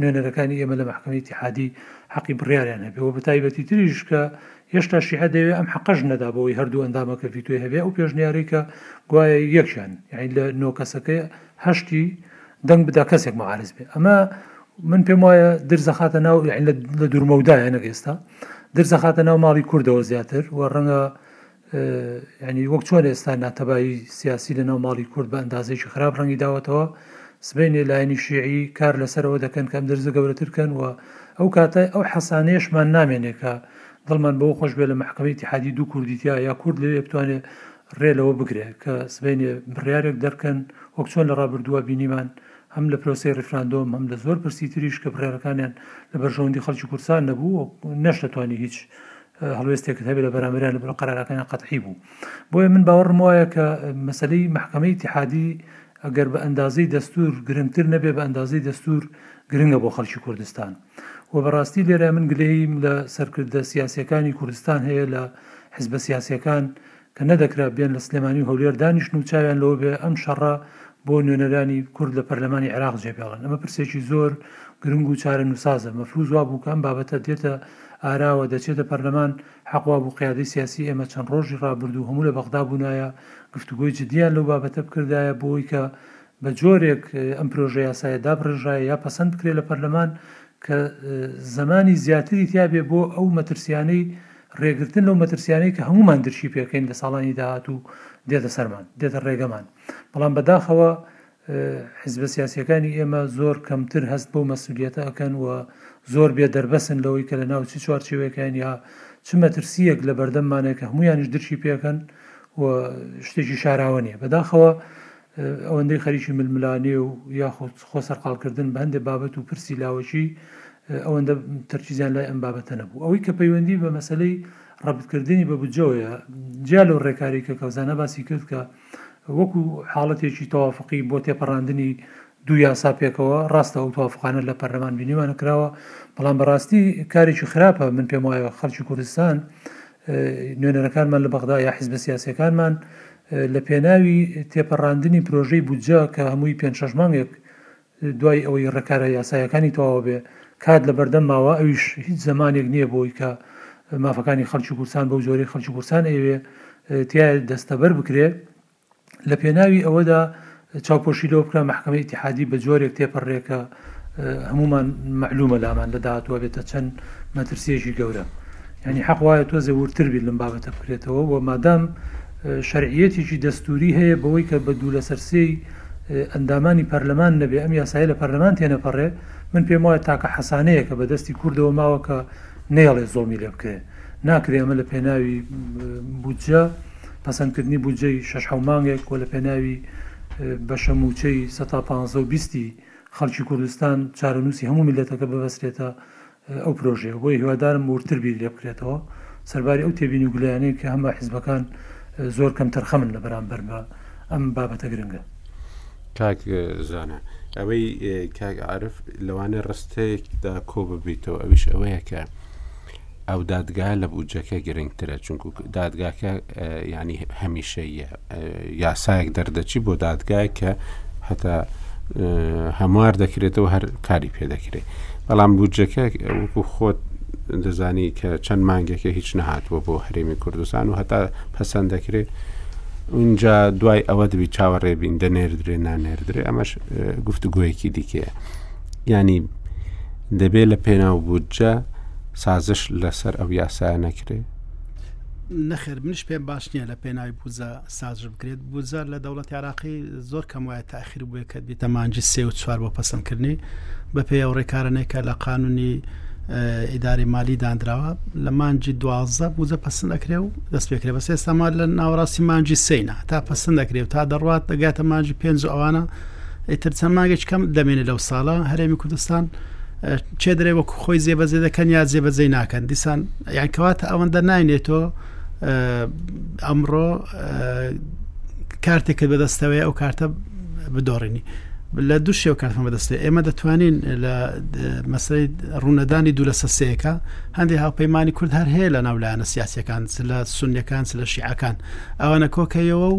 نوێنەرەکانی ئێمە لە محکمەی تحادی حەقی بڕیاریان هەبێەوە بە تایبەتی تریش کە هێشتا شیعە دەیەوێ ئەم حەقەش نەدا بەوەی هەردوو ئەندامەکە ڤیتۆی هەبێ ئەو پێشنیارەی کە گوایە یەکیان یانی لە نۆ کەسەکەی هەشتی دەنگ بدا کەسێک معارز بێ ئەمە من پێم وایە درزەخاتە ناو لە دوورمەودایە نەک ئێستا درزەخاتە ناو ماڵی کوردەوە زیاتر و ڕەنگە ینی وەک چۆن ئێستا ناتەبایی سیاسی لە ناو ماڵی کورد بە ئەندازێکی خراپ ڕەنگی داوەتەوە سبینێ لایەنی شیعی کار لەسەرەوە دەکەن کەم درزە گەورەترکەن و ئەو کاتە ئەو حەسانەیەشمان نامێنێکە دڵمان بەوە خۆش بێت لە مەحکەمەی ئیتیحادی دوو کوردی تیا یا کورد لەوێ بتوانێت رێ لەوە بگرێت کە سبەینێ بڕیارێک دەرکەن وەک چۆن لە رابردووە بینیمان هەم لە پرۆسەی ریفراندۆم هەم لە زۆر پرسی تریش کە بڕیارەکانیان لە بەرژەوەندی خەڵکی کوردستان نەبوو و نەشتەتوانی هیچ هەڵوێستێکت هەبێت لە بەرامبەریان لە قەرارەکانیان قەتعی بوو بۆیە من باوەڕم وایە کە مەسەلەی مەحکەمەی ئیتیحادی ئەگەر بە ئەندازەی دەستوور گرنگتر نەبێت بە ئەندازەی دەستوور گرنگە بۆ خەڵکی کوردستان. و بەڕاستی لێرە من گلەییم لە سەرکردە سیاسیەکانی کوردستان هەیە لە حزبە سیاسیەکان کە نەدەکرا بێن لە سلێمانی و هەولێر دانیشن و چاویان لەوە بێ ئەم شەڕە بۆ نوێنەرانی کورد لە پەرلەمانی عێراق جێبێڵن ئەمە پرسێکی زۆر گرنگ و چارەنوسازە مەفروز وابوو کە ئەم بابەتە دێتە ئاراوە دەچێتە پەرلەمان حەق وابوو قیادەی سیاسی ئێمە چەند ڕۆژی ڕابردوو هەموو لە بەغدا بوونایە گفتوگۆی جدیان لەو بابەتە بکردایە بۆ ئەوەی کە بە جۆرێک ئەم پرۆژە یاسایە دابڕێژرایە یا پەسەند بکرێت لە پەرلەمان کە زەمانی زیاتری تیا بێت بۆ ئەو مەترسییانەی رێگرتن لەو مەترسییانەی کە هەموومان درکی پێکەین لە ساڵانی داهاتوو دێتە سەرمان، دێتە رێگەمان. بەڵام بە داخەوە حیزبە سیاسییەکانی ئێمە زۆر کەمتر هەست بەو مەسئولییەتە ئەکەن و زۆر بێ دەربەسن لەوەی کە لە ناو چ چوارچێوەیەک هەن یا چ مەترسییەک لە بەردەممانە کە هەموویانیش درکی پێکەن و شتێکی شاراوە نییە. بە داخەوە ئەوەندەی خەریکی ململانێ و یاخود خۆ سەرقاڵ کردنن بە هەندێ بابەت و پرسی لاوەکی، ئەوەندە تەرکیزیان لای ئەم بابەتە نەبوو. ئەوەی کە پەیوەندی بە مەسەلەی رەبط کردنی بە بودجەوەیە، جیا لەو رێکارەی کە کەوزانە باسی کرد کە وەکو حاڵەتێکی تەوافقی بۆ تێپەڕاندنی دوو یاسا پێکەوە، راستە ئەو توافقانە لە پەرلەمان بینیمانە کراوە، بەڵام بە راستی کارێکی خراپە، من پێم وایە خەڵکی کوردستان نوێنەرەکانمان لە بەغدا یا حیزبە سیاسیەکانمان لە پێناوی تێپەڕاندنی پرۆژەی بودجە کە هەمووی پێنج شەش مانگێک دوای ئەوەی ڕێکارە یاسایەکانی تەواو بێ کات لە بەردەم ماوە ئەویش هیچ زمانێک نییە بۆی کە مافەکانی خەڵکی کورسان بەو جۆری خەڵکی کورسان ئەوێ تیا دەستەبەر بکرێ لە پێناوی ئەوەدا چاوپۆشی لەوە بکرا مەحکەمە ئیتحادی بە جۆرێک تێپەڕێ کە هەمومان مەعلومە لامان لە داهاتوە بێتە چەند مەترسیەکی گەورە ینی حەق وایە تۆزێ ورتر بیت لەم بابەتە بکرێتەوە و مادام شەرعیەتێکی دەستوری هەیە بەوەی کە بە دوو لە سەرسێی ئەندامانی پەرلەمان نەبێ ئەم یاسای لە پەرلەمان تێنەپەڕێ من پێم وایە تاکە حەسانەیە کە بەدەستی کوردەوە ماوە کە نێڵێ زۆڵمی لێ بکرێ ناکرێ ئەمە لە پێناوی بودجە پەسەندکردنی بودجەی شەش حەو مانگێک و لە پێناوی بەشە مووچەی سە تا پانزە و بیست ی خەڵکی کوردستان چارەنووسی هەموو میللەتەکە ببەسرێتە ئەو پرۆژەیە بۆیە هیوادارم ووردتر بیری لێ بکرێتەوە سەرباری ئەو تێبینی و گلەیانەی کە هەمە حیزبەکان زۆر کەم تەرخەمن لە بەرامبەر بە ئەم بابەتە گرنگە. کاک زانا ئەوەی کاک عارف لەوانەیە ڕستەیەکدا کۆببیتەوە ئەویش ئەوەیە کە ئەو دادگا لە بودجەکە گرنگترە چونکو دادگاکە ینی هەمیشەیە یاسایەک دەردەچی بۆ دادگای کە هەتا هەموار دەکرێتەوە هەر کاری پێ دەکرێت بەڵام بودجەکە وەکو خۆت دەزانی کە چەند مانگێکە هیچ نهاتوە بۆ هەرێمی کوردستان و هەتا پەسەند دەکرێت اینجا دوای ئەوە دەبی چاوەڕێبین دەنێردرێ نانێردرێ ئەمەش گفتوگویەکی دیکەیە. یانی دەبێ لە پێناو بودجە سازش لەسەر ئەو یاسایە نەکرێ نەخێر منش پێم باش نییە لە پێناوی بوزە سازش بکرێت بوزە لە دەوڵەت عراقی زۆر کەم وایە تاخیر بووە کە بیتە مانجی سێ و چوار بۆ پسندکردنی بە پێ ئەو ڕێکارنێک کە لە قانونی ئیداری مالی دانراوە لە مانجی دوازە بوزە پسند دەکرێ و دەست پێکرێ بەس ئێستامان لە ناوەڕاستی مانجی سینە تا پسند دەکرێت تا دەڕات دەگاتە مانجی پێنج ئەوانە ئیتر چەند ماگەش کەم دەمێنێت لەو ساڵە هەرێمی کوردستان چێ دەێ وەکو خۆی زێبەزێ دەکەن یا زێبەزەی ناکەن دیسان یان کەواتە ئەوەندە ناینێتۆ ئەمڕۆ کارتێکە بەدەستەوەی ئەو کارتە بدۆڕێنی لە دوو شێو کارتمە بەدەستێ ئێمە دەتوانین لە مەسەی ڕوونەدانی دوو لە سەسەیەەکە هەندێک هاوپەیمانانی کورد هەر هەیە لە ناولایەنە سیاسەکان لە سنیەکان لە شیعەکان ئەوانە کۆکەیەوە و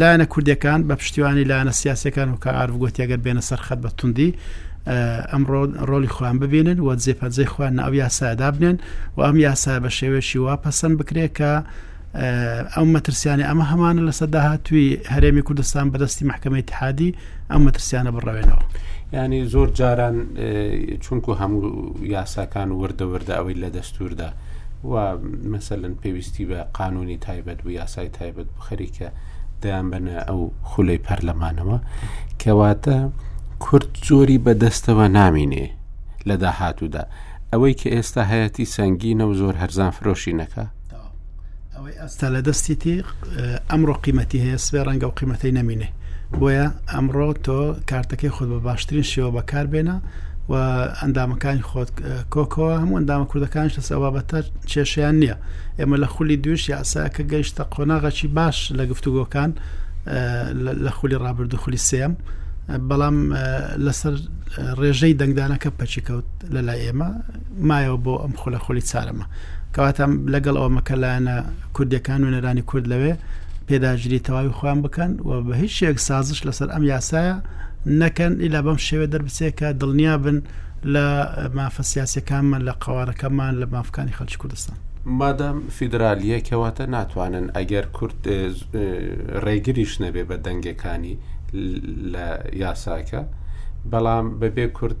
لایەنە کوردەکان بە پشتیوانی لایەنە سیاسەکان و کە ئارف گوتی ئەگەر بێنە سەرخەت بە توندی ئەم ڕۆلی خۆیان ببینن و جێپەنجەی خۆیان ئەو یاسادا بنێن و ئەم یاسا بە شێوێکی وا پەسەند بکرێت کە ئەو مەترسیانە ئەمە هەمانە لەسەر داهاتوی هەرێمی کوردستان بەدەستی محکمەی تحادی ئەم مەترسیانە بڕەوێنەوە ینی زۆر جاران چونکو هەموو یاساکان وردە وردە ئەوەی لە دەستوردا و مەسەلەن پێویستی بە قانونی تایبەت بوو یاسای تایبەت بوو خەریکە دەیان بەنە ئەو خولەی پەرلەمانەوە کەواتە کورد زۆری بەدەستەوە نامینێ لە داهاتوودا ئەوەی کە ئێستا هەیەی سەنگینە و زۆر هەرزان فرۆشی نەکە ئەوەی ئەستا لە دەستیتی ئەمڕۆ قیمەتی هەیە سبێ ڕەنگە و قیمەتەی نەمینێ بۆیە ئەمڕۆ تۆ کارتەکەی خۆت بە باشترین شێوە بەکاربێنە و ئەندامەکانی خۆت کۆکەوە هەموو ئەندامە کوردەکانش لەسەر بابەتە کێشیان نییە ئێمە لە خولی دوش یاساکە گەیشتە قۆناغەکی باش لە گفتوگۆکان لە خولی ڕابردو خولی سێم بەڵام لەسەر ڕێژەی دەنگدانەکە پەچی کەوت لە لای ئێمە مایەوە بۆ ئەم خولە خولی چارەمە کەواتە لەگەڵ ئەوە مەکە لایەنە کوردەکان و نەرانی کورد لەوێ پێداژری تەواوی خۆیان بکەن و بە هیچ شێک سازش لەسەر ئەم یاسایە نەکەن ئیلا بەم شێوێ دەربچێت کە دڵنیا بن لە مافە سیاسەکانمان لە قوارەکەمان لە مافکانی خەلچ کوردستان مادەم فیدرالیە کەواتە ناتوانن ئەگەر کورد ڕێگریش نەبێ بە دەنگەکانی لە یاساکە بەڵام بەبێ کورد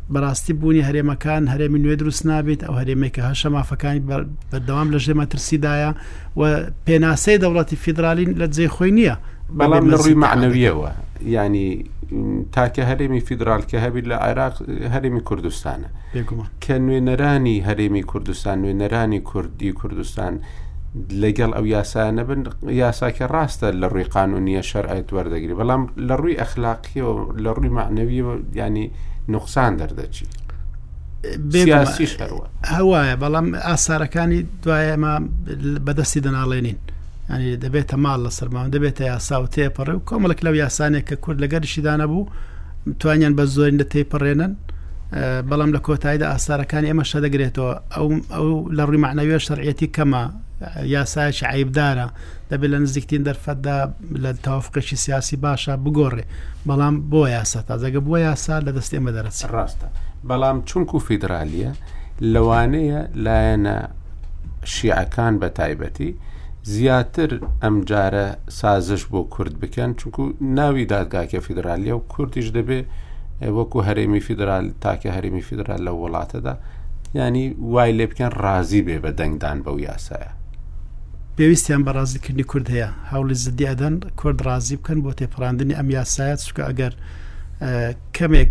بەراستی بوونی هەرێمەکان هەرێمی نوێ دروست نابیت ئەو هەرێمەی کە هەشە مافەکانی بەردەوام لە ژێ مەترسیدایە و پێناسەی دەوڵەتی فیدرالی لە جێ خۆی نییە بەڵام لە ڕووی معنەویەوە ینی تاکە هەرێمی فیدرال کە هەبیت لە عێراق هەرێمی کوردستانە کە نوێنەرانی هەرێمی کوردستان نوێنەرانی کوردی کوردستان لەگەڵ ئەو یاسایانە بن یاساکە ڕاستە لە ڕووی قانونیە شەرعێت وەردەگری بەڵام لە ڕووی ئەخلاق پێوە لە ڕووی معنەویەوە ینی نقصان دەردەچی بێسیش هەروە هەوایە بەڵام ئاسارەکانی دوایەمە بەدەستی دەناڵێنین ینی دەبێتە ماڵ لە سەرمان دەبێتە یاسا و تێپەڕێ و کۆمەڵک لەو یاسانێک کە کورد لەگەرشیدانە بوو توانیان بە زۆرین لە تێپەڕێنن بەڵام لە کۆتاییدا ئاسارەکانی ئێمە شەدەگرێتەوە ئەو ئەو لە ڕووی معنەوێ شەرعەتی کەمە یاسایش عیبدارە دەبێت لە نزیکترین دەرفەتدا لە تاوفقێکی سیاسی باشە بگۆڕێ بەڵام بۆ یاسا تازەگە بۆ یاسا لە دەست ئێمە دەرەچی ڕاستە بەڵام چونکو فیدراالیە لەوانەیە لایەنە شیعەکان بە تایبەتی زیاتر ئەم جارە سازش بۆ کورد بکەن چونکو ناوی دادگاکە فیدراالیە و کوردیش دەبێت وەکو هەرێمی فیدرال تاکە هەرێمی فیدرال لە وڵاتەدا ینی وای لێ بکەن ڕازی بێ بە دەنگدان بەو یاسایە پێویستیان بە ڕازیکردنی کورد هەیە هەوڵی زدی ئەدەن کورد ڕازی بکەن بۆ تێپڕاندنی ئەم یاسایە چکە ئەگەر کەمێک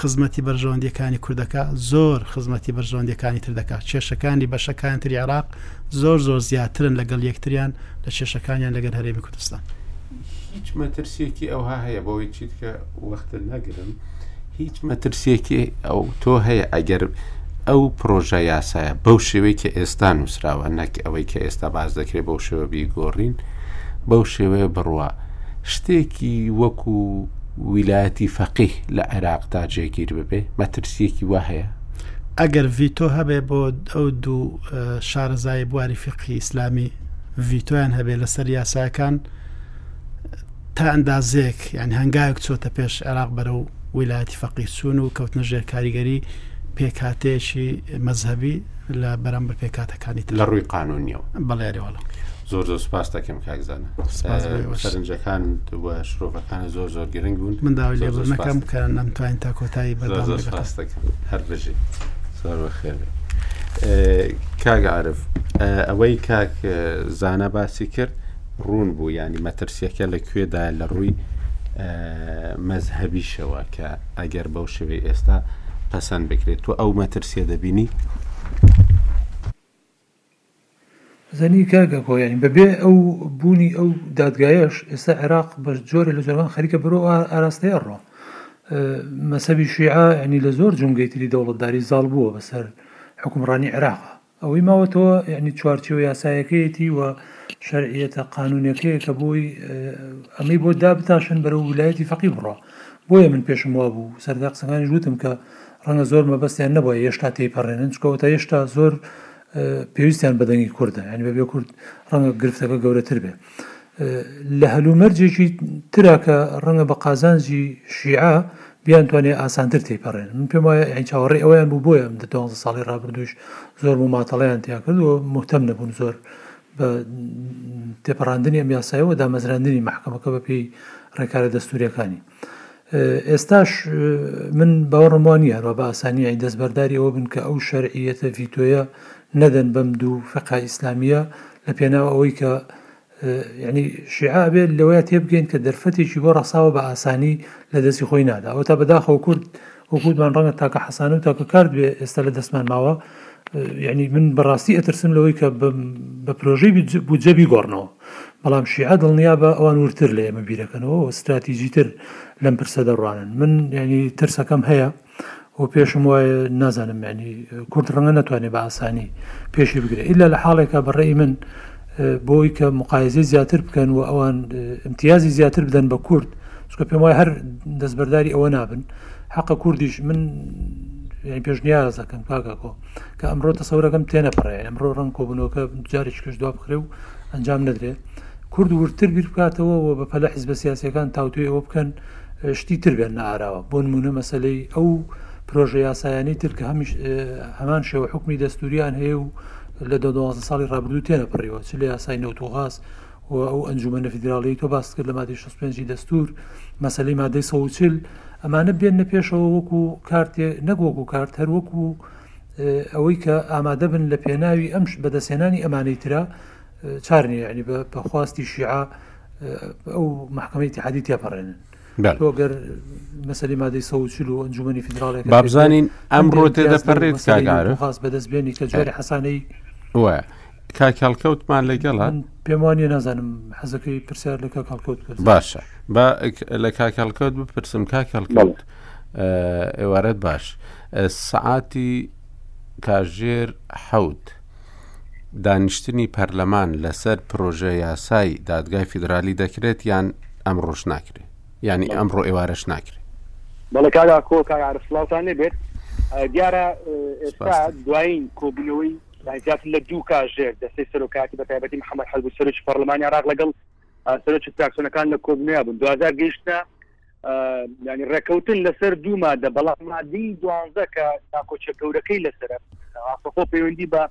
خزمەتی بەرژەوەندیەکانی کوردەکە زۆر خزمەتی بەرژەوەندەکانی تر دەکات کێشەکانی بەشەکان تری عراق زۆر زۆر زیاترن لەگەڵ یەکتریان لە کێشەکانیان لەگەر هەرێمی کوردستان. هیچ مەترسیەکی ئەوها هەیە بۆی چیت کە وەختە نەگرم هیچ مەترسیەکی ئەو تۆ هەیە ئەگەر ئەو پرۆژە یاسایە بەو شێوەی کە ئێستا نووسراوە نەک ئەوەی کە ئێستا باز دەکرێت بەو شێوە بیگۆڕین بەو شێوەیە بڕوە شتێکی وەکو ویلایەتی فەقی لە عێراقدا جێگیر ببێ مەترسیەکی وا هەیە ئەگەر ڤیتۆ هەبێ بۆ ئەو دوو شارەزای بواری فقی ئیسلامی ڤیتۆیان هەبێت لەسەر یاساکان تا ئەندازێک یان هەنگاوێک چۆتە پێش عێراق بەرە و ویلایەتی فەقیرچوون و کەوتنە ژێر کاریگەری پێکاتێکی مەذهبی لە بەرامبەر پێکاتەکانی لە ڕووی قانونیەوە بەڵێرەوەڵ زۆر زۆر سپاس دەکەم کاکزانە سەرنجەکان شرۆڤەکان زۆر زۆر گرنگ بوون من داوای لێبەرەکەم کە نەمتوانین تا کۆتایی بەداست بێت هەر بژیت زۆر بەخێر بێت کاک عرف ئەوەی کاک زانە باسی کرد ڕوون بوو ینی مەترسیەکە لە کوێدا لە ڕووی مەزهبیشەوە کە ئەگەر بەو شوی ئێستا پەسەند بکرێت تو ئەو مەترسیە دەبینی زنی کاکە کۆیانی بە بێ ئەو بوونی ئەو دادگایەش ئێستا عێراق بە جۆرە لە جۆرەوان خەریکە بەرەو ئاراستەیە ڕۆ مەسەبی شیعە ینی لە زۆر جونگەی تری دەوڵەتداری زاڵ بووە بەسەر حکومڕانی عێراقا ئەوەی ماوەتەوە ینی چوارچەوە یاسایەکەیەتی و شەرعیەتە قانونەکەیە کە بۆی ئەمەی بۆ دابتاشن بەرەو ولایەتی فەقی بڕە بۆیە من پێشم وا بوو سەردا قسەکانی ژوتم کە ڕەنگە زۆر مەبەستیان نەبووە هێشتا تێیپەڕێنن چکەوە تا هێشتا زۆر پێویستیان بەدەنگی کوردە ینی بەبێ کورد ڕەنگە گرفتەکە گەورەتر بێ لە هەلومەرجێکی ترا کە ڕەنگە بە قازانجی شیعە بیان توانێ ئاسانتر تێپەڕێن من پێم وایە ئەین چاوەڕێ ئەویان بوو بۆیە دە ساڵی ڕابردوش زۆر بۆ ماتەڵیان تیا کرد و مهتم نەبوون زۆر بە تێپەڕاندنی ئەم یاسایەوە دامەزراندنی محکمەکە بە پێی ڕێکارە دەستوریەکانی ئێستاش من باوەڕم وان نیە هەروە بە ئاسانیایی دەستبەرداری ئەوە بن کە ئەو شەرعیەتە ڤیتۆیە نەدەن بەم دوو فقا ئیسلامیە لە پێناو ئەوەی کە ینی شیعە بێت لەوەیە تێبگەین کە دەرفەتێکی بۆ ڕەساوە بە ئاسانی لە دەستی خۆی نادا ئەوە تا بەداخەوە کورد وەک وتمان ڕەنگە تاکە حەسانە و تاکە کارت بێ ئێستا لە دەستمان ماوە یعنی من بەڕاستی ئەترسم لەوەی کە بە پرۆژەی بودجە بیگۆڕنەوە بەڵام شیعە دڵنیا بە ئەوان ورتر لە ئێمە بیرەکەنەوە و استراتیجی تر لەم پرسە دەڕوانن من ینی ترسەکەم هەیە و پێشم وایە نازانم ینی کورد ڕەنگە ناتوانێت بە ئاسانی پێشی بگرێت ئللا لە حاڵێکە بەڕێی من بۆی کە مقایەزەی زیاتر بکەن و ئەوان ئیمتیازی زیاتر بدەن بە کورد چونکە پێم وایە هەر دەستبەرداری ئەوە نابن حەقە کوردیش من یعنی پێشنیاز دەکەم کاک ئاکۆ کە ئەمڕۆ تەسەورەکەم تێنەپەڕێ ئەمڕۆ ڕەنگ کۆبوونەوەکە جارێکی کەش دوا بخرێ و ئەنجام نەدرێ کورد وردتر بیر بکاتەوە و بە پەلە حیزبە سیاسیەکان تاوتوێ ئەوە بکەن شتی تر بێن لە ئاراوە بۆ نمونە مەسلەی ئەو پرۆژە یاسایانی تر کە هەمیش هەمان شێوە حکومی دەستوریان هەیە و لە دە دوازدە ساڵی ڕابردوو تێنەپەڕیوە، چ لە یاسای نەوت و غاز و ئەو ئەنجوومەنە فیدراڵییەی تۆ باست کرد لە مادەی شەست و پێنج ی دەستوور، مەسەلەی مادەی سەد و چل، ئەمانە بێننە پێشەوە وەکو کارتێ، نەک وەکو کارت، هەر وەکو ئەوەی کە ئامادە بن لە پێناوی ئەم ش، بەدەستهێنانی ئەمانەی ترا چار نییە، یەعنی بە خواستی شیعە ئەو مەحکەمەی ئیتیحادی تێپەڕێنن. بەڵێ. تۆ گەر مەسەلەی مادەی سەد و چل و ئەنجومەنی فیدراڵێک با بزانین ئەمڕۆ تێدەپەڕێت کاک عارف. خاس بەدەست بێنی کە جۆری حەسانەی وایە کاک هەڵکەوتمان لەگەڵە من پێم وانە نازانم حەزەکەی پرسیار لە کاک هەڵکەوت بکەن باشە با لە کاک هەڵکەوت بپرسم کاک هەڵکەوت ئێوارەت باش سعاتی کاژێر حەوت دانیشتنی پەرلەمان لەسەر پرۆژە یاسای دادگای فیدرالی دەکرێت یان ئەمڕۆش ناکرێت یانی ئەمڕۆ ئێوارەش ناکرێت بەڵێ کاگا کۆ کاگا عارف سڵاوتان لێبێت دیارە ئێستا دوایین کۆبوونەوەی زیاتر لە دوو کاژێر دەستەی سەرۆکاتی بە تایبەتی محەممەد حەزبی سەرۆکی پەرلەمانی عراق لەگەڵ سەرۆکی فراکسیۆنەکان لە کۆبوونەوە بوون دوازار گەیشتە ینی ڕێککەوتن لەسەر دوو مادە بەڵام مادی دوانزە کە ناکۆچە گەورەکەی لەسرە ڕاستەخۆ پەیوەندی بە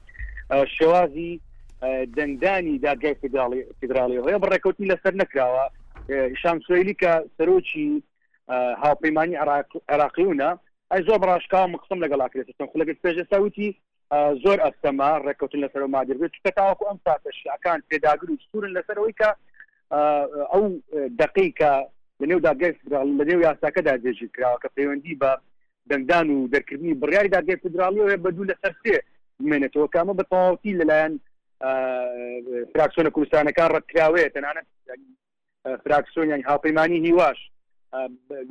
شێوازی دەنگدانی دادگای فدراڵی فدراڵی هەیە بە ڕێککەوتنی لەسەر نەکراوە شانسۆیلی کە سەرۆکی هاوپەیمانانی عراقیونە ئەی زۆر بەڕاشکاو مقسم لەگەڵاکرێتن خولەکە پێشێستا وتی زۆر ئەستەمە ڕێککەوتن لەسەر مادر بێت کە تاوەکو ئەم ساتە شیعەکان پێداگر و سوورن لەسەرەوەی کە ئەو دقی کە لەنێو دادگای فدراڵ لەنێو یاساکەدا جێژی کراوە کە پەیوەندی بە دەنگدان و دەرکردنی بڕیاری دادگای فدراڵیەوە بە دوو لەسەر سێ بمێنێتەوە کامە بە تەواوتی لەلایەن فراکسۆنە کوردستانەکان ڕەتکراوەیە تەنانەت فراکسۆنیان هاوپەیمانانی هیواش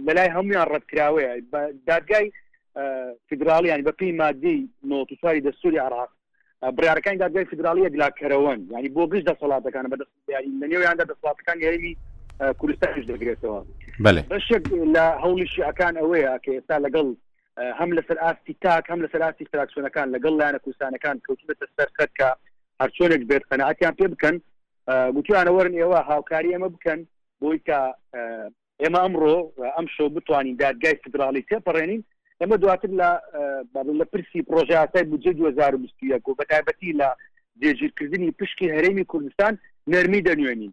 لەلای هەمویان ڕەتکراوەیە دادگای فیدراالیان بەپی مادی نۆتوسواری دەستوری عراق بڕارەکانی دادگای فیدراالیە گلاکەرەوەن ینی بۆ گشت دەسەڵاتەکان بەدەست لە نێویاندا دەسڵاتەکان هەرمی کوردستانش دەگرێتەوە بەشێک لە هەوڵی شیعەکان ئەوەیە کە ئێستا لەگەڵ هەم لەسەر ئاستی تاک هەم لەسەر ئاستی فراکسۆنەکان لەگەڵ لایەنە کوردستانەکان کەوتبێتە سەر سەرکە هەرچۆنێک بێت قەنەعاتیان پێ بکەن گوتویانە وەرن ئێوە هاوکاری ئەمە بکەن بۆی کە ئێمە ئەمڕۆ ئەم شەو بتوانین دادگای فدراڵی تێپەڕێنین ئەمە دواتر لە لە پرسی پرۆژیاتای بجێ 2021 و بەتابەتی لە جێگیرکردنی پشکی هەرێمی کوردستان نەرمی دەنوێنین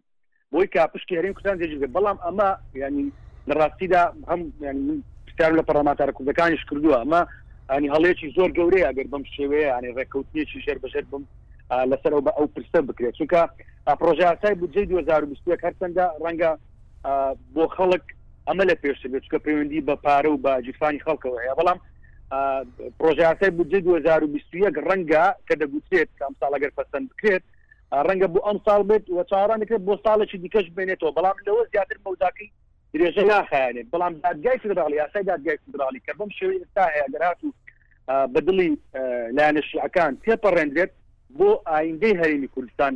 بۆی کا پشکی هەرێم کوردستان جێگیرگە بەڵام ئەمە ینی لە ڕاستیدا هەم پرسیار لە پەرلەمانتارە کوردەکانیش کردووە ئەمە ئەنی هەڵێکی زۆر گەورەیە ئەگەر بەم شێوەیە ینی ڕێککەوتنیێکی ژێر بەژێر بم لەسەر ئەو بە ئەو پرسە بکرێت چونکە پرۆژیاسای بودجەی 2020 هەرچەندە ڕەنگە بۆ خەڵک ئەمە لە پێشتر بێت چکە پەیوەندی بە پارە و بە جیرفانی خەڵکەوە هەیە بەڵام پرۆژیاسای بودجە 2021 ڕەنگە کە دەگوترێت ئەم ساڵەگەر پسند بکرێت ڕەنگە بۆ ئەم ساڵ بێت و چاڕانەکرێت بۆ ساڵێکی دیکەش بێنێتەوە بەڵام لەوە زیاتر مەوداکەی درێژە ناخایەنێت بەڵام دادگای فدراڵی یاسای دادگای فدراڵی کە بەم شێوەی ئێستا هەیە گەر هاتوو بە دڵی لایەنە شیعەکان تێپەڕێنرێت بۆ ئایندەی هەرێمی کوردستان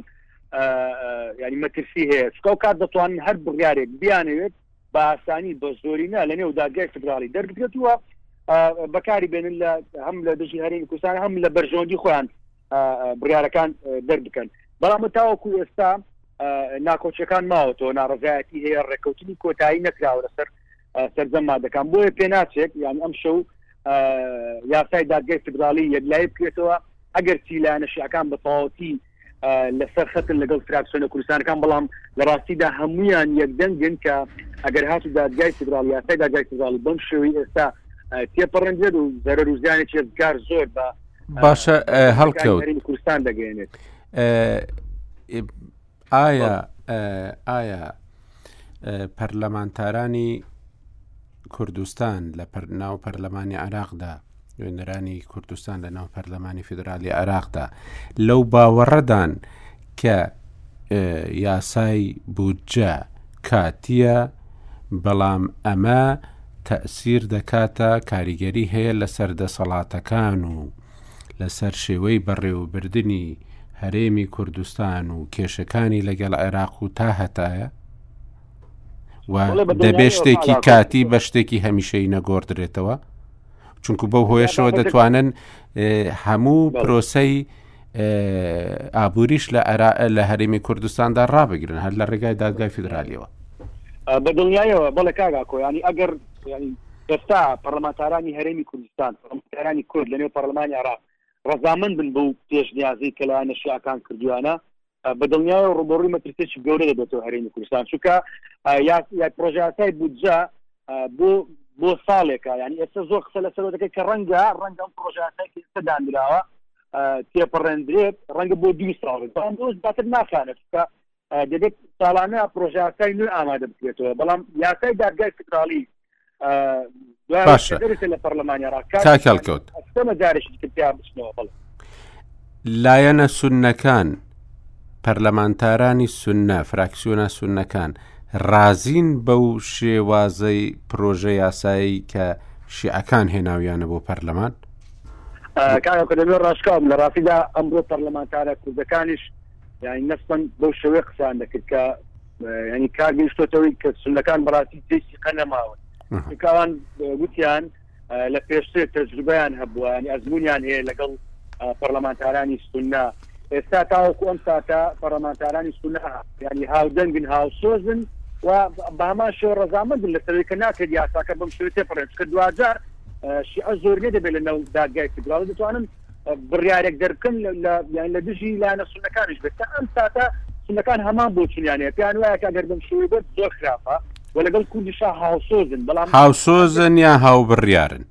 ینی مەترسی هەیە چکە و کات دەتوانن هەر بڕیارێک بیانەوێت بە ئاسانی بە زۆرینە لە نێو دادگای فدراڵی دەربگرێتووە بەکاری بێنن لە هەم لە دژی هەرێمی کوردستان هەم لە بەرژەوەندی خۆیان بڕیارەکان دەربکەن بەڵام تاوەکو ئێستا ناکۆکیەکان ماوەتەوە ناڕزایەتی هەیە ڕێککەوتنی کۆتایی نەکراوە لەسەر سەرجەم مادەکان بۆیە پێناچێت یان ئەم شەو یاسای دادگای فدراالی یەکلای بکرێتەوە ئەگەر چیلانە شیعەکان بە تەواوەتی لەسەر خەتن لەگەڵ فراکسۆنە کوردستانەکان بەڵام لە ڕاستیدا هەمویان یەکدەنگن کە ئەگەر هاتو دادگای فدرال یاسای دادگای فدراڵی بەم شێوی ئێستا تێپەڕندێت و زەرەر و زیانێکی ڕزگار زۆر بە باشە هەڵکەوت کوردستان دەگەێنێت ئایا ئایا پەرلەمانتارانی کوردستان لە ناو پەرلەمانی عراقدا نوێنەرانی کوردستان لە ناو پەرلەمانی فیدرالی عراقدا لەو باوەڕەدان کە یاسای بودجە کاتییە، بەڵام ئەمە تەئسیر دەکاتە، کاریگەری هەیە لەسەر دەسەڵاتەکان و لەسەر شێوەی بەڕێوەبردنی هەرێمی کوردستان و کێشەکانی لەگەڵ عێراق و تا هەتایە؟ و دەبێ شتێکی کاتی بە شتێکی هەمیشەی نەگۆڕدرێتەوە؟ چونکو بەو هۆیەشەوە دەتوانن هەموو پرۆسەی ئابووریش لە ئەرا لە هەرێمی کوردستاندا ڕابگرن هەر لە ڕێگای دادگای فیدراالیەوە بە دڵنیایەوە بەڵێ کاگا کۆیانی ئەگەر ئێستا پەرلەمانتارانی هەرێمی کوردستان پەرلەمانتارانی کورد لەنێو پەرلەمانی عراق ڕزامن بن بەو پێشنیازی کە لایەنە شیعەکان کردویانە بە دڵنیایەوە ڕوبەڕووی مەترسێکی گەورە دەبێتەوە هەرێمی کوردستان چونکە پرۆژیاسای بودجە بۆ بۆ ساڵێکە ینی ئێستا زۆر قسە لەسەر دەکەێت کە ڕەنگە ڕەنگەم پرۆژیاسایکە دانراوە تێپەڕێندرێت ڕەنگە بۆ دوو ساڵ باتر ناخانێت چونکە دەبێت ساڵانە پرۆژیاسای نوێ ئامادە بکرێتەوە بەڵام یاسای دادگای فدراڵی باشە لە پەرلەمانی ڕاکەوت لایەنە سونەکان پەرلەمانتارانی سنە فراکسیۆنە سنەکان رازین بەو شێوازەی پرۆژە یاسایی کە شیعەکان هێناویانە بۆ پەرلەمان کاکەدەبێ ڕاشکاوم لە ڕاستیدا ئەمڕۆ پەرلەمانتارە کوردەکانیش یعنی نەستن بەو شێوەیە قسان دەکرد کە ینی کار گەیشتۆتەوەی کە سلەکان بەڕاستی جێ سیقە نەماون کاوان گوتیان لە پێشتر تەجروبیان هەبووە ینی ئەزمونیان هەیە لەگەڵ پەرلەمانتارانی سنە ئێستا تاوەکو ئەم ساتە پەرلەمانتارانی سنە ینی هاودەنگن هاوسۆزن و بامان شێوە ڕزامەندن لەسەرەوەی کە ناکرێت یاساکە بەم شوێ تێپەڕێت کە دواجار شیعە زۆرنێ دەبێت لە ناو دادگای فدراڵ دەتوانن بڕیارێک دەرکن لە دژی لایەنە سونەکانش بێت تا ئەم ساتە سونەکان هەمان بۆچونیانەیە پێیان وایە کە گەر بم شوی بۆت زۆر خراپە و لەگەڵ کوردیشا هاوسۆزن بەڵام هاوسۆزن یا هاوبڕیارن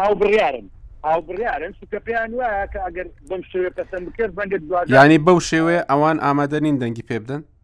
هاوبڕیارن هاوبڕیارن سوکە پێیان وایە کە ئەگەر بەم شوێ پەسەند بکرد بەنگە دوازیانی بەو شێوەیە ئەوان ئامادە نین دەنگی پێ بدەن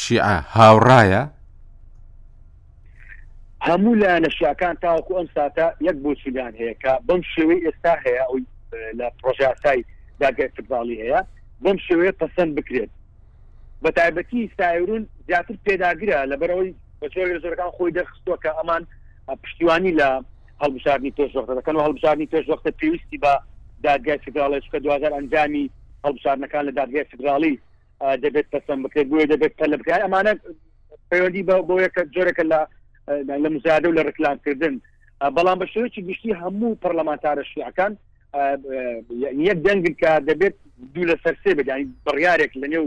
شیعە هاوڕایە هەموو لایەنە شیعەکان تاوەکو ئەم ساتە یەک بۆچیدان هەیە کە بەم شێوەی ئێستا هەیە ئەوی لە پرۆژاسای داگای سباڵی هەیە بەم شێوەیە پەسەند بکرێت بە تایبەتی سایرون زیاتر پێداگرە لەبەرەوەی بەجۆری زۆرەکان خۆی دەرخستووە کە ئەمان پشتیوانی لە هەڵبژاردننی پێشوەختەکەن و هەڵبژاردننی پێشوەختە پێویستی بە دادگای فدراڵێشکە دوزار ئەنجامی هەڵبژاردنەکان لە دادگای فیدراڵی دەبێت پەسەند بکرێت بۆیە دەبێت پەلە بکرێت ئەمانە پەیوەندی بە بۆ یەکە جۆرەکە لە لە مزادە و لە ڕکلامکردن بەڵام بە شێوەیەکی گشتی هەموو پەرلەمانتارە شیعەکان یەک دەنگن کە دەبێت دوو لە سەرسێ بێت بڕیارێک لە نێو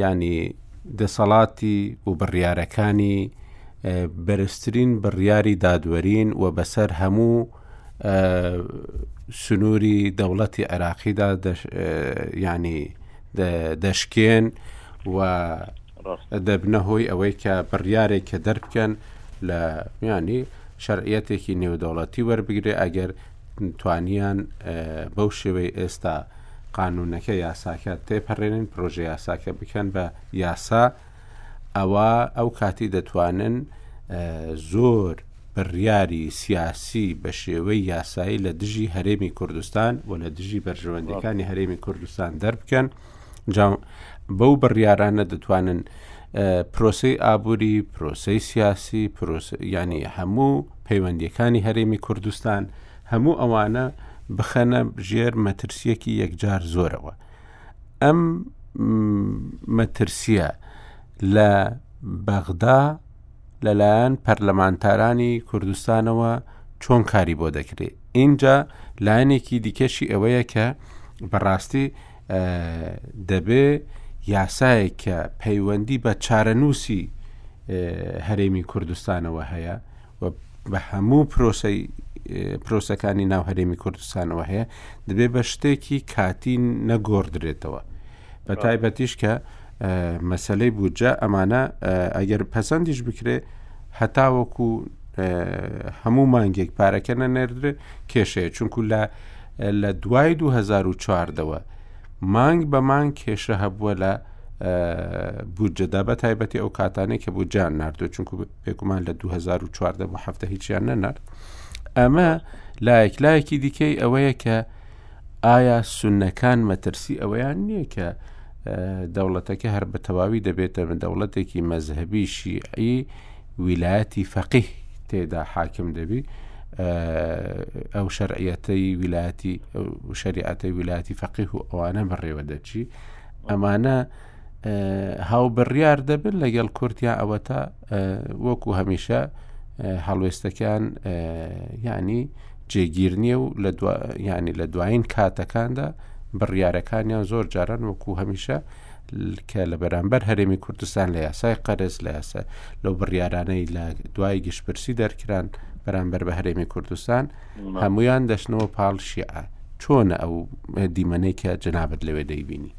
ینی دەسەڵاتی و بڕیارەکانی بەرزترین بڕیاری دادوەرین و بەسەر هەموو سنووری دەوڵەتی عێراقیدا ینی دەشکێن و دەبنە هۆی ئەوەی کە بڕیارێک کە دەربکەن لە میانی شەرعەتێکی نێودەوڵەتی وەربگرێ ئەگەر توانیان بەو شێوەی ئێستا قانونەکە یاساکە تێپەڕێنن پرۆژە یاساکە بکەن بە یاسا ئەوە ئەو کاتی دەتوانن زۆر بڕیاری سیاسی بە شێوەی یاسایی لە دژی هەرێمی کوردستان و لە دژی بەرژەوەندەکانی هەرێمی کوردستان دەربکەن. جا بەو بڕیارانە دەتوانن پرۆسی ئابووری پرۆسی سیاسی ینی هەموو پەیوەندیەکانی هەرێمی کوردستان هەموو ئەوانە بخەنە ژێر مەترسیەکی یەکجار زۆرەوە ئەم مەترسیە لە بەغدا لەلایەن پەرلەمانتارانی کوردستانەوە چۆن کاری بۆ دەکرێت اینجا لایەنێکی دیکەشی ئەوەیە کە بەڕاستی دەبێ یاسایەک کە پەیوەندی بە چارەنووسی هەرێمی کوردستانەوە هەیە و بە هەموو پرۆسەی پرۆسەکانی ناو هەرێمی کوردستانەوە هەیە دەبێ بە شتێکی کاتی نەگۆڕدرێتەوە بە تایبەتیش کە مەسلەی بودجە ئەمانە ئەگەر پەسەندیش بکرێ هەتاوەکو هەموو مانگێک پارەکە نەنێردرێ کێشەیە چونکو لە لە دوای دوو هەزار و چواردەوە مانگ بە مانگ کێشە هەبووە لە بودجەدا بە تایبەتی ئەو کاتانێک کە بۆ جان نردوە چونکو پێکمان لە 2014 بۆ هەفتە هیچیان نەنرد ئەمە لایەک لایەکی دیکەی ئەوەیە کە ئایا سونەکان مەترسی ئەوەیان نییە کە دەوڵەتەکە هەر بە تەواوی دەبێتە من دەوڵەتێکی مەذهبی شیعی ویلایەتی فەقیه تێدا حاکم دەبی ئەو شەرعەتەی ویلایەتی شریعەتەی ویلایەتی فەقیه و ئەوانە بەڕێوە دەچی ئەمانە هاو بڕیار دەبن لەگەڵ کورتیا ئەوەتا وەکو هەمیشە هەڵوێستەکان ینی جێگیر نییە و لە ینی لە دوایین کاتەکاندا بڕیارەکانیان زۆر جاران وەکو هەمیشە کە لە بەرامبەر هەرێمی کوردستان لە یاسای قەرز لە یاسا لەو بڕیارانەی لە دوای گشتپرسی دەرکران بەرامبەر بە هەرێمی کوردستان هەمویان دەشنەوە پاڵ شیعە چۆنە ئەو دیمەنەی کە جنابەت لەوێ دەیبینی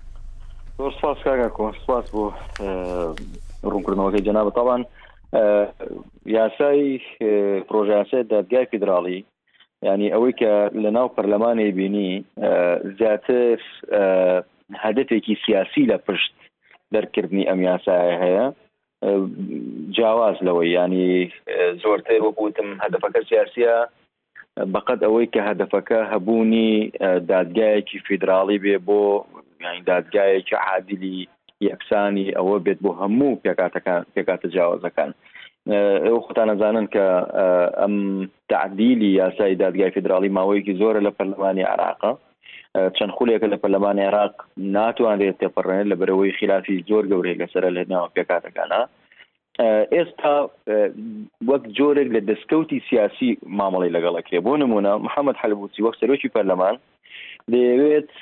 سپاس کاگا کۆ سپاس بۆ ڕوونکردنەوەکەی جنابە تاوان یاسای پرۆژاسای دادگای فیدراڵی ینی ئەوەی کە لە ناو پەرلەمانی بینی زیاتر هەدفێکی سیاسی لە پشت دەرکردنی ئەم یاسایە هەیە جیاواز لەوەی ینی زۆرتر وەکوتم هەدفەکە سیاسە بەقەت ئەوەی کە هەدفەکە هەبوونی دادگایەکی فیدراڵی بێ بۆ دادگایەکی عادلی یەکسانی ئەوە بێت بۆ هەموو پێکاتەکان پێکاتە جیاوازەکان ئێوە خۆتان ئەزانن کە ئەم تعدیلی یاسای دادگای فدراڵی ماوەیەکی زۆرە لە پەرلەمانی عراقە چەند خولێکە لە پەرلەمانی عراق ناتوانرێت تێپەڕێن لە بەرەوەی خلافی زۆر گەورەی لەسەر لە ناوە پێکاتەکانە ئێستا وەک جۆرێک لە دەستکەوتی سیاسی مامەڵی لەگەڵەکرێ بۆ نمونە محەممەد حلبوسی وەک سەرۆکی پەرلەمان دەیەوێت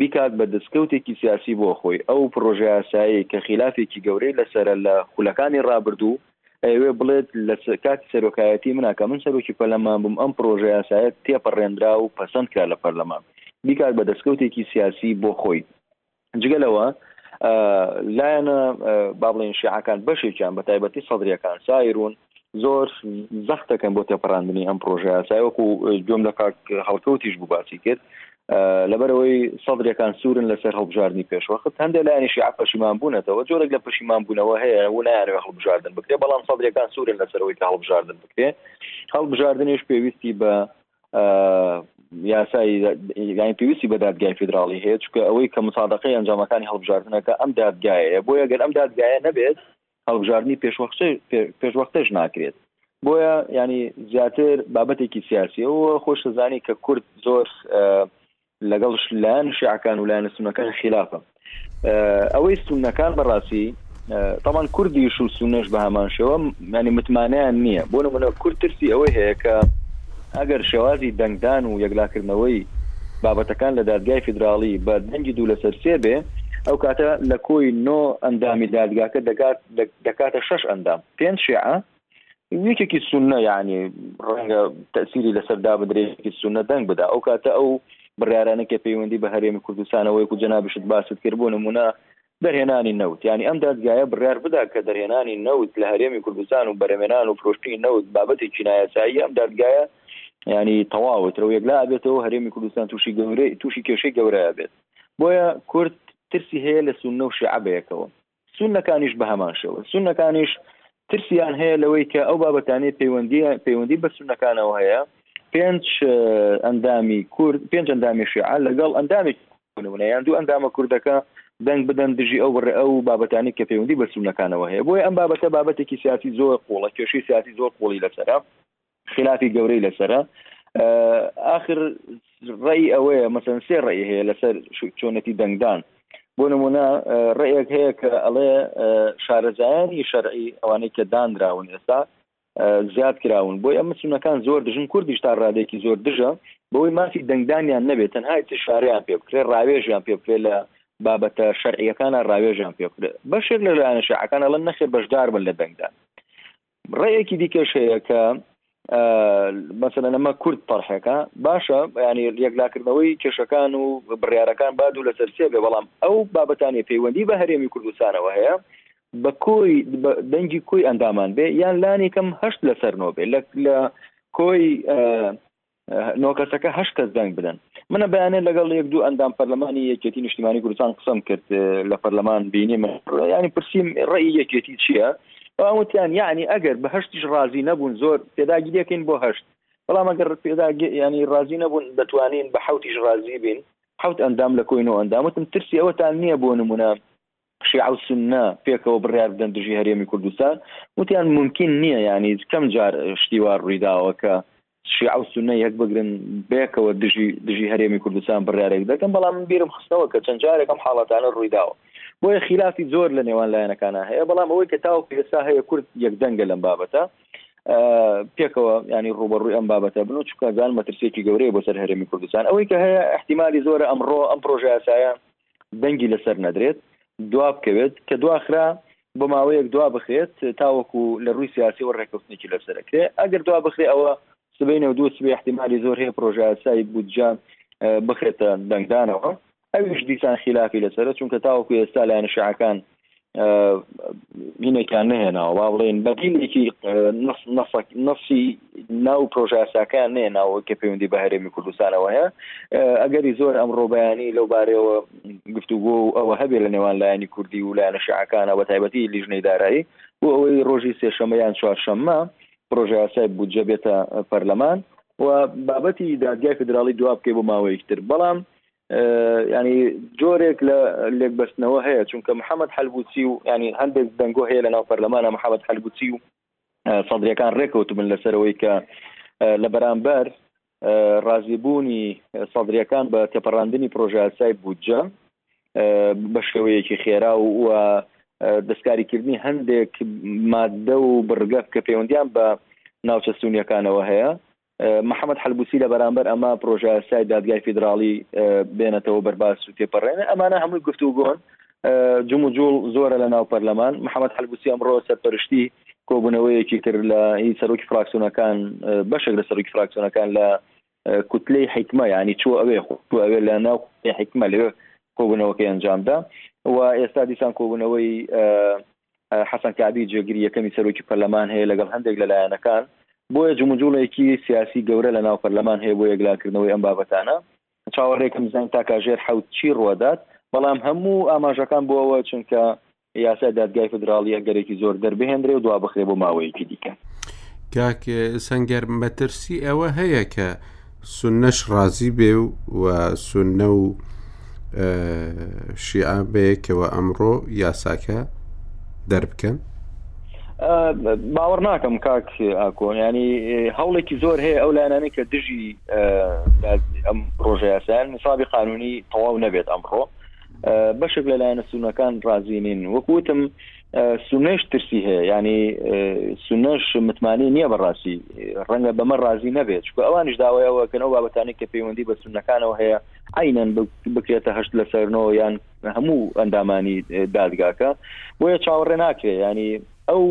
بیکات بە دەسکەوتێکی سیاسی بۆ خۆی، ئەو پڕۆژەیاسایەی کە خیلافێکی گەورەی لەسەرە لە خولەکانی ڕابردوو، ئەیەوێت بڵێت لە کاتی سەرۆکایەتی منا کە من سەرۆکی پەرلەمان بووم ئەم پڕۆژەیاسایە تێپەڕێنرا و پەسەندکرا لە پەرلەمان، بیکات بە دەسکەوتێکی سیاسی بۆ خۆی. جگە لەوە لایەنە با بڵێین شیعەکان بەشێکیان بەتایبەتی سەدرییەکان سایرون، زۆر زەخت دەکەم بۆ تێپەڕاندنی ئەم پرۆژەیاسای وەکو گوێم لە کاک هەڵکەوتیش بوو باسی کرد لەبەرەوەی سەدرەکان سوورن لەسەر هەڵبژاردننی پێشوەخت هەندێک لایەنیشی عە پەشیمان بوونەتەوە جۆرێک لە پەشیمان بوونەوە هەیە و نایانەوە هەڵبژاردن بکرێ بەڵام سەدرەکان سوورن لەسەرەوەی کە هەڵبژاردن بکرێ هەڵبژاردننیش پێویستی بە یاسای یان پێویستی بە دادگای فیدراڵی هەیە چکە ئەوەی کە مسادقەی ئەنجامەکانی هەڵبژاردنەکە ئەم دادگایە بۆ یەگەر ئەم دادگایە نەبێت هەڵبژاردنی پێشوەختەش ناکرێت بۆیە ینی زیاتر بابەتێکی سیاسیە و خۆش دەزانی کە کورد زۆر لەگەڵ لایەن شعکان و لایەنە سونەکان خلافە ئەوەی سونەکان بەڕاستی تاوان کوردیش و سونەش بە هەمان شێوە ینی متمانیان نییە بۆ منە کورد ترسی ئەوەی هەیە کە ئەگەر شێوازی دەنگدان و یەکلاکردنەوەی بابەتەکان لە دادگای فیدراڵی بە دەنگی دوو لەسەر سێ بێ، ئەو کاتە لە کۆی نۆ ئەندامی دادگاکە دەگات دەکاتە شەش ئەندام، پێنج شیعە و یەکێکی سوننە، یەعنی ڕەنگە تەئسیری لەسەر دابنرێ یەکێکی سوننە دەنگ بدا، ئەو کاتە ئەو بڕیارانەی کە پەیوەندی بە هەرێمی کوردستانە وەیەکو جەنابیشت باست کرد، بۆ نموونە دەرهێنانی نەوت، یانی ئەم دادگایە بڕیار بدات کە دەرهێنانی نەوت لە هەرێمی کوردستان و بەرهمێنان و فرۆشتنی نەوت بابەتێکی نایاساییە، ئەم دادگایە یانی تەواو و ترەویەکلا ئەبێتەوە و هەرێمی کوردستان تووشی گەورەی تووشی کێشەی گەورە ئەبێت، بۆیە کورد ترسی هەیە لە سوننە و شیعە بەیەکەوە، سوننەکانیش بەهەمان شێوە، سوننەکانیش ترسیان هەیە لەوەی کە ئەو بابەتانەی پەیوەندی پەیوەندی بە سونەکانەوە هەیە پێنج ئەندامی کورد پێنج ئەندامی شیعە لەگەڵ ئەندامی بنونە یان دوو ئەندامە کوردەکە دەنگ بدەن دژی ئەو بڕ ئەو بابەتانی کە پەیوەندی بە سونەکانەوە هەیە بۆی ئەم بابەتە بابەتێکی سیاسی زۆر قوڵە کێشی سیاسی زۆر قوڵی لەسرە خلافی گەورەی لەسرە ئاخر ڕێی ئەوەیە مەسەن سێ ڕێی هەیە لەسەر چۆنەتی دەنگدان بۆ نمونە ڕێیەک هەیە کە ئەڵێ شارەزایانی شەرعی ئەوانەی کە دانراون ئێستا زیاد کراون بۆی ئەمە سونەکان زۆر دژن کوردیش تا ڕادێکی زۆر دژە بەوەی مافی دەنگدانیان نەبێت تەنهای چ شاریان پێ بکرێ ڕاوێژیان پێ بکرێت لە بابەتە شەرعیەکانە ڕاوێژیان پێ بکرێت بەشێک لە لایەنە شعەکان ئەڵەن نەخێ بەشدار بن لە دەنگدان ڕێیەکی دیکەش هەیە کە مەسەن ئەمە کورد تەرحەکە باشە ینی یەکلاکردنەوەی کێشەکان و بڕارەکان با دوو لەسەر سێ بێ بەڵام ئەو بابەتانی پەیوەندی بە هەرێمی کوردستانەوە هەیە بە کۆی دەنگی کۆی ئەندامان بێ یان لانێکم هەشت لەسەرەوە بێ لە کۆی نۆ کەسەکە هەشت کەس دەنگ بدەن منە بەیانێت لەگەڵ یەک دوو ئەندام پەرلەمانی یەکێتی نیشتیمانی کوردستان قسم کرد لە پەرلەمان بینی من ڕیانی پرسیم ڕێی یەکێتی چییە ئەوتیان یعنی ئەگەر بەهشتیش ڕازی نەبوون زۆر پێداگی دەکەین بۆ هەشت بەڵام ئەگەر پێدا ینی ڕازی نەبوون دەتوانین بە حوتیش ڕازی بین حوت ئەندام لە کۆین و ئەندامتم ترسی ئەوەتان نییە بۆ نمونە شیعە و سوننە پێکەوە بڕیار بدەن دژی هەرێمی کوردستان، وتیان مومکین نییە، یانی کەم جار شتی وا روویداوە کە شیعە و سوننە یەکبگرن بەیەکەوە دژی دژی هەرێمی کوردستان بڕیارێک دەکەن، بەڵام من بیرم خستەوە کە چەند جارێک ئەم حاڵەتانە روویداوە، بۆیە خیلافی زۆر لە نێوان لایەنەکانا هەیە، بەڵام ئەوەی کە تاوەکو ئێستا هەیە کورد یەکدەنگە لەم بابەتە. پێکەوە یانی رووبەڕووی ئەم بابەتە بن و چونکە ئەزانن مەترسییەکی گەورەیە بۆ سەر هەرێمی کوردستان، ئەوەی کە هەیە ئیحتیمالی زۆرە ئەمڕۆ ئەم پڕۆژەیاسایە دەنگی لەسەر نەدرێت دوا بکەوێت کە دواخرا بۆ ماوەیەک دوا بخرێت تاوەکو لە ڕووی سیاسیەوە ڕێککەوتنێکی لەسەرکرێ ئەگەر دوا بخرێ ئەوە سبینە و دوو سبێ احتیممالی زۆر هەیە پرۆژاسای بودجە بخێتە دەنگدانەوە ئەویش دیسان خلافی لەسەر چونکە تاوەکو ئێستا لایەن شعەکان مینێکیان نهێناوە با بڵێن بەدیلێکی نەسی ناو پرۆژاساکان نێناوە کە پەیوەندی بە هەرێمی کوردستانەوە هەیە ئەگەری زۆر ئەم ڕۆبیانی لەو بارەوە گفتوگۆ و ئەوە هەبێ لە نێوان لایەنی کوردی و لایەنە شعەکانە بە تایبەتی لیژنەی دارایی بۆ ئەوەی ڕۆژی سێشەمەیان چوارشەممە پرۆژاسای بودجە بێتە پەرلەمان و بابەتی دادگای فدراڵی دواب بکەی بۆ ماوەیەکتر بەڵام یانی جۆرێک لە لێک بەستنەوە هەیە چونکە محەممەد حلبوسی و ینی هەندێک دەنگۆ هەیە لە ناو پەرلەمانە محەممەد حلبوسی و سەدرەکان ڕێکەوت بن لەسەرەوەی کە لە بەرامبەر ڕازیبوونی سەدرەکان بە تێپەڕاندنی پرۆژاسای بودجە بە شێوەیەکی خێرا و دەستکاریکردنی هەندێک مادە و بڕگەف کە پەیوەندیان بە ناوچە سونیەکانەوە هەیە محەمەد حەلبوسی لە بەرامبەر ئەمە پرۆژەیاسای دادگای فیدراڵی بێنەتەوە بەرباس و تێپەڕێنێ ئەمانە هەمووی گفتوگۆن جم و جوڵ زۆرە لە ناو پەرلەمان محەممەد حلبوسی ئەمڕۆ سەرپەرشتی کۆبوونەوەیەکی تر لە هی سەرۆکی فراکسیۆنەکان بەشێک لە سەرۆکی فراکسیۆنەکان لە کوتلەی حکمە ینی چوە ئەوێ خۆ ئەوێ لە ناو حکمە لەوێ کۆبوونەوەکەی ئەنجامدا و ئێستا دیسان کۆبوونەوەی حەسەن کەعبی جێگری یەکەمی سەرۆکی پەرلەمان هەیە لەگەڵ هەندێک لە لایەنەکان، بۆیە جموجوڵێکی سیاسی گەورە لە ناو پەرلەمان هەیە بۆ یەکلاکردنەوەی ئەم بابەتانە، چاوەڕێکم بزانین تا کاژێر حەوت چی ڕوەدات، بەڵام هەموو ئاماژەکان بۆ ئەوە چون کە یاسای دادگای فیدراڵی ئەگەرێکی زۆر دەربهێنرێ و دوابخرێ بۆ ماوەیەکی دیکە. کاک سەنگەر مەترسی ئەوە هەیە کە سوننەش ڕازی بێ و سوننە و شیعە بەیەکەوە ئەمڕۆ یاساکە دەربکەن باوەڕ ناکەم کاک ئاکۆن ینی هەوڵێکی زۆر هەیە ئەو لایەنانی کە دژی ئەم ڕۆژە یاسایان نیسابی قانونی تەواو نەبێت ئەمڕۆ بەشێک لە لایەنە سونەکان ڕازینین وەکوتم سونەش ترسی هەیە ینی سونەش متمانەی نییە بەڕاستی ڕەنگە بەمە ڕازی نەبێت چکە ئەوانش داوایەوەکەن ئەو بابەتانی کە پەیوەندی بە سونەکانەوە هەیە عینەن بکرێتە هەشت لەسەرەوە یان هەموو ئەندامانی دادگاکە بۆیە چاوەڕێ ناکرێ ینی ئەو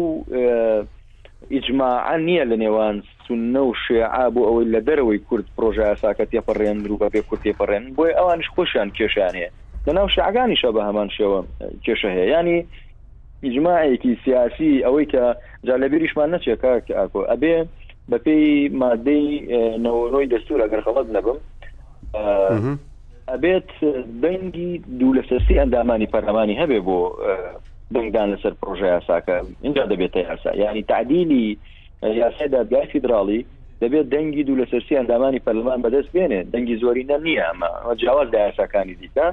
ئیجماع نییە لە نێوان سوننە و شێعە بۆ ئەوەی لە دەرەوەی کورد پڕۆژە یاساکە تێپەڕێنن و بە بێ کورد تێپەڕێنن بۆیە ئەوانیش خۆشیان کێشەیان هەیە لە ناو شێعەکانیشە بە هەمان شێوە کێشە هەیە ینی ئیجماعێکی سیاسی ئەوەی کە جا لە بیریشمان نەچێت کاک ئاکۆ ئەبێ بەپێی مادەی نەوەرۆی دەستور ئەگەر خەڵەت نەبم ئەبێت دەنگی دوو لەسەرسی ئەندامانی پەرلەمانی هەبێ بۆ دەنگدان لەسەر پرۆژە یاساکە اینجا دەبێتە یاسا یعنی تعدیلی یاسای دادگای فیدراڵی دەبێت دەنگی دوو لەسەرسی ئەندامانی پەرلەمان بەدەست بێنێ دەنگی زۆری نە نییە ئەمە جیاواز لە یاساکانی دیکە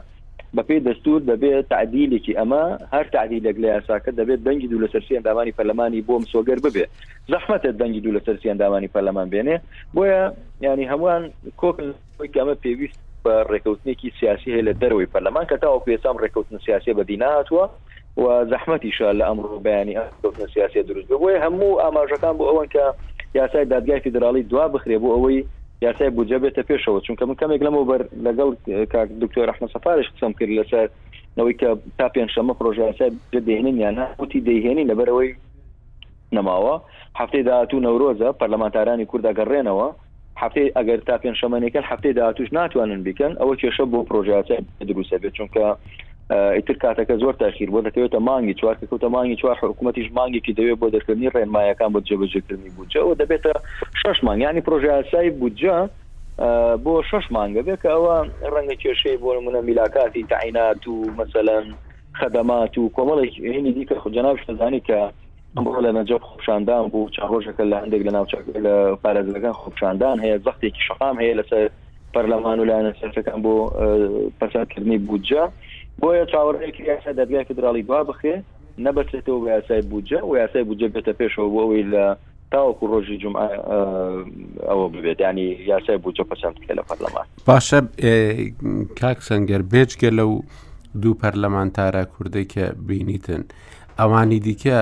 بەپی دەستور دەبێت تعدیلێکی ئەمە هەر تعدیلێک لە یاساکە دەبێت دەنگی دوو لەسەرسی ئەندامانی پەرلەمانی بۆم سۆگەر ببێ زەحمەتە دەنگی دوو لەسەرسی ئەندامانی پەرلەمان بێنێ بۆیە ینی هەمووان کۆکن وەک ئەمە پێویست بە ڕێکەوتنێکی سیاسی هەیە لە دەرەوەی پەرلەمان کە تاوەکو ێسام ڕێکەوتن سیاسی بەدی نهاتووە و زەحمەتیشە لە ئەمڕۆ بەیانی ئەکەوتن سیاسی دروست بۆی هەموو ئاماژەکان بۆ ئەوەن کە یاسای دادگای فیدراڵی دوا بخرێ بۆ ئەوەی یاسای بودجە بێتە پێشەوە چونکە من کەمێک لەمە بەر لەگەڵ کاک دکتۆر رحمە سەفارش قسم کرد لەسەر ئەوەی کە تا پێنج شەمە پرۆژیاسای دەهێنین یان وتی دەیهێنین لەبەرەوەی نەماوە هەفتەی داهاتوو نەورۆزە پەرلەمانتارانی کوردا گەڕێنەوە هەفتەی ئەگەر تا پێنجشەمە نەکەن هەفتەی داهاتوش ناتوانن بیکەن ئەوە کێشە بۆ پرۆژیاچە دروستە بێت چونکە ئیتر کاتەکە زۆر تاخیر بۆ دەکەوێتە مانگی چوار کە کەوتە مانگی چوار حکوومەتیش مانگێکی دەوێت بۆ دەرکردنی ڕێنمایەکان بۆ جێبەجێکردنی بودجەوە دەبێتە شش مانگ ینی پرۆژیاسای بودجە بۆ شش مانگە بێت کە ئەوە ڕەنگە کێشەی بۆ منە میلاکاتی تعینات و مەسەەن خدمات و کۆمەڵێک هینی دیکە خجناب شتەزانی کە ئەمڕۆ لە نەجەف خۆپیشاندان بوو چەند ڕۆژەکە لە هەندێک لە ناوچە لە پارێزگەکان خۆپیشاندان هەیە زەختێکی شەقام هەیە لەسەر پەرلەمان و لایەنە سەرەکان بۆ پەسەندکردنی بودجە بۆیە چاوەڕێکی یاسا دەرگای فدراڵی دوا بخرێ نەبەسێتەوە بە یاسای بودجە و یاسای بودجە بێتە پێشەوە بۆ ئەوەی لە تاوەکو ڕۆژی جمع ئەوە ببێت ینی یاسای بودجە پەسەند بکە لە پەرلەمان باشە کاک سنگەر بێجگە لەو دوو پەرلەمانتارە کوردێکە بینیتن. ئەوانی دیکە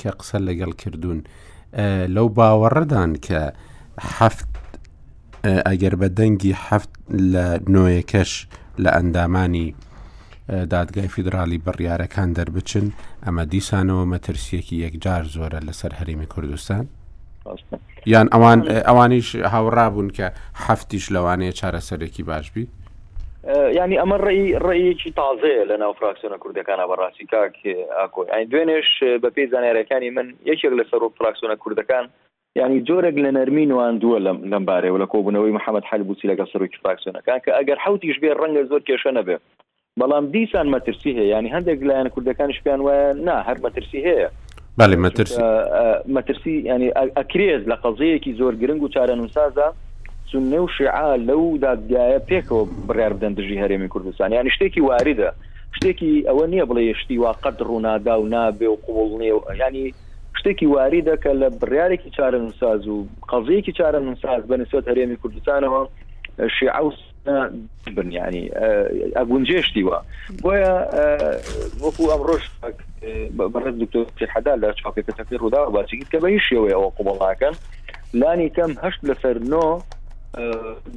کە قسە لەگەڵ کردوون لەو باوەڕدان کە هەفت ئەگەر بە دەنگی هەفت لە نۆیەکەش لە ئەندامانی دادگای فیدراالی بڕیارەکان دەربچن ئەمە دیسانەوە مەترسیەکی یەکجار زۆرە لەسەر هەرێمی کوردستان. یان ئەوان ئەوانیش هاوڕابوون کە هەفتیش لەوانەیە چارەسەرێکی باش بیت ینی ئەمە ڕێی ڕێیەکی تازەیە لە ناو فراکسیۆنە کوردەکانە بەڕاستی کاک ئاکۆ ئەین دوێنێش بە پێی زانارەکانی من یەکێک لە سەر و فراکسیۆنە کوردەکان ینی جۆرێک لە نەرمی نواندووە لەم لەم بارەوە لە کۆبوونەوەی محەممەد حل بوسی لەگەڵ سەرۆکی فراکسیۆنەکان کە ئەگەر حوتیش بێ ڕەنگە زۆر کێشە نەبێ بەڵام دیسان مەترسی هەیە ینی هەندێک لایەن کوردەکانش پێیان وایە نا هەر مەترسی هەیە بەێ مەترسی مەترسی ینی ئەکرێت لە قەزەیەکی زۆر گرنگ و چارەنووسازە سنە و شعا لەو دادگایە پێکەوە بڕار بدەن دژی هەرێمی کوردستان یان شتێکی واردە شتێکی ئەوە نییە بڵێ شتی وا قەت ڕوونادا و نابێ و قوڵ نیێ و ینی شتێکی واری دەکە لە بڕارێکی چارەنووساز و قەزیەکی چارەنووساز بەنسبت هەرێمی کوردستانەوە شیعوس بن یعنی ئەگونجێشتی وە بۆیە وەکو ئەم ڕۆژ بەڕێز دکتۆر حدا لە چاپێکەکەی ڕوودا باسیکرد کە بەی شێوەیە ئەوە قوبڵناکەن لانی کەم هەشت لەسەر نۆ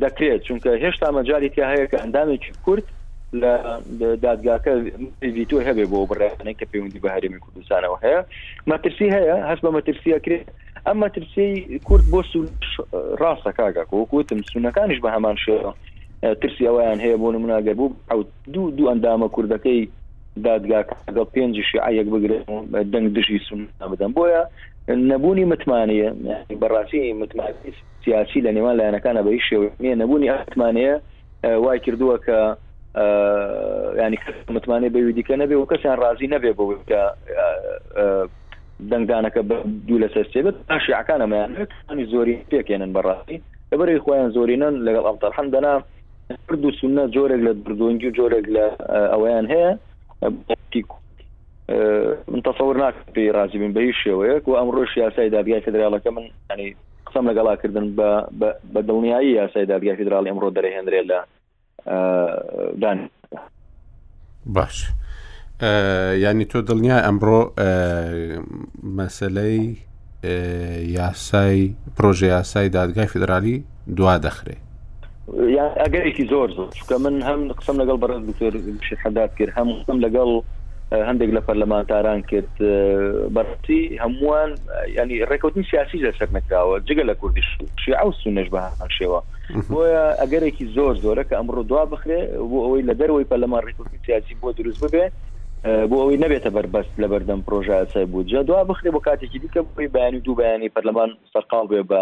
دەکرێت چونکە هێشتا مەجاری تیا هەیە کە ئەندامێکی کورت لە دادگاکە ڤیتۆ هەبێ بۆ بڕێنێک کە پەیوەندی بە هەرێمی کوردستانەوە هەیە مەترسی هەیە هەست بە مەترسیەکرێت ئەم مەترسیی کورد بۆ سو ڕاستە کاگاکە وەکوتم سونەکانیش بە هەمان شێوە ترسی ئەویان هەیە بۆ نموناگەر بوو حوت دوو دوو ئەندامە کوردەکەی دادگاکەگە پێنجی شیعەیەک بگرن دەنگ دژی سون بدەن بۆیە نەبوونی متمانەیە بەڕاستی متمانەی سیاسی لە نێوان لایەنەکانە بە هیچ شێوە نیە نەبوونی ئەتمانەیە وای کردووە کە ینی متمانەی بەوی دیکە نەبێ و کەسیان ڕازی نەبێ بۆ کە دەنگدانەکە دوو لە سەر سێبێت ئاشیعەکانەمەیان ئەنی زۆری پێکێنن بەڕاستی لەبەری خۆیان زۆرینەن لەگەڵ ئەڵتەر حەمدەنا کرد و سنە جۆرێک لە بردۆنگی و جۆرێک لە ئەویان هەیە من تەسەور ناکە پێی ڕازی بن بە هیچ شێوەیەک و ئەمڕۆ سیاسای دادگای فدرالەکە من ینی قسەم لەگەڵا کردن بە بە دڵنیایی یاسای دادگای فیدراڵی ئەمڕۆ دەرهێنرێ لە دان باش ینی تۆ دڵنیا ئەمڕۆ مەسلەی یاسای پرۆژه یاسای دادگای فدرالی دوا دەخرێ ئەگەرێکی زۆر زۆر چکە من هەم قسم لەگەڵ بەڕێز دکتۆر حداد کرد هەم قسم لەگەڵ هەندێک لە پەرلەمانتاران کرد بەڕستی هەمووان ینی ڕێکوتنی سیاسی لەسەر نکراوە جگە لە کوردیش شیع و سونەش بە شێوە بۆیە ئەگەرێکی زۆر زۆرە کە ئەمڕۆ دوا بخرێ بۆ ئەوەی لە دەروەی پەرلەمان ڕێکوتنی سیاسی بۆ دروست ببێ بۆ ئەوەی نەبێتە بەربەست لە بەردەم پرۆژاسای بودجە دوا بخرێ بۆ کاتێکی دیکە بۆی بەیانی دوو بەیانی پەرلەمان سەرقال بێ بە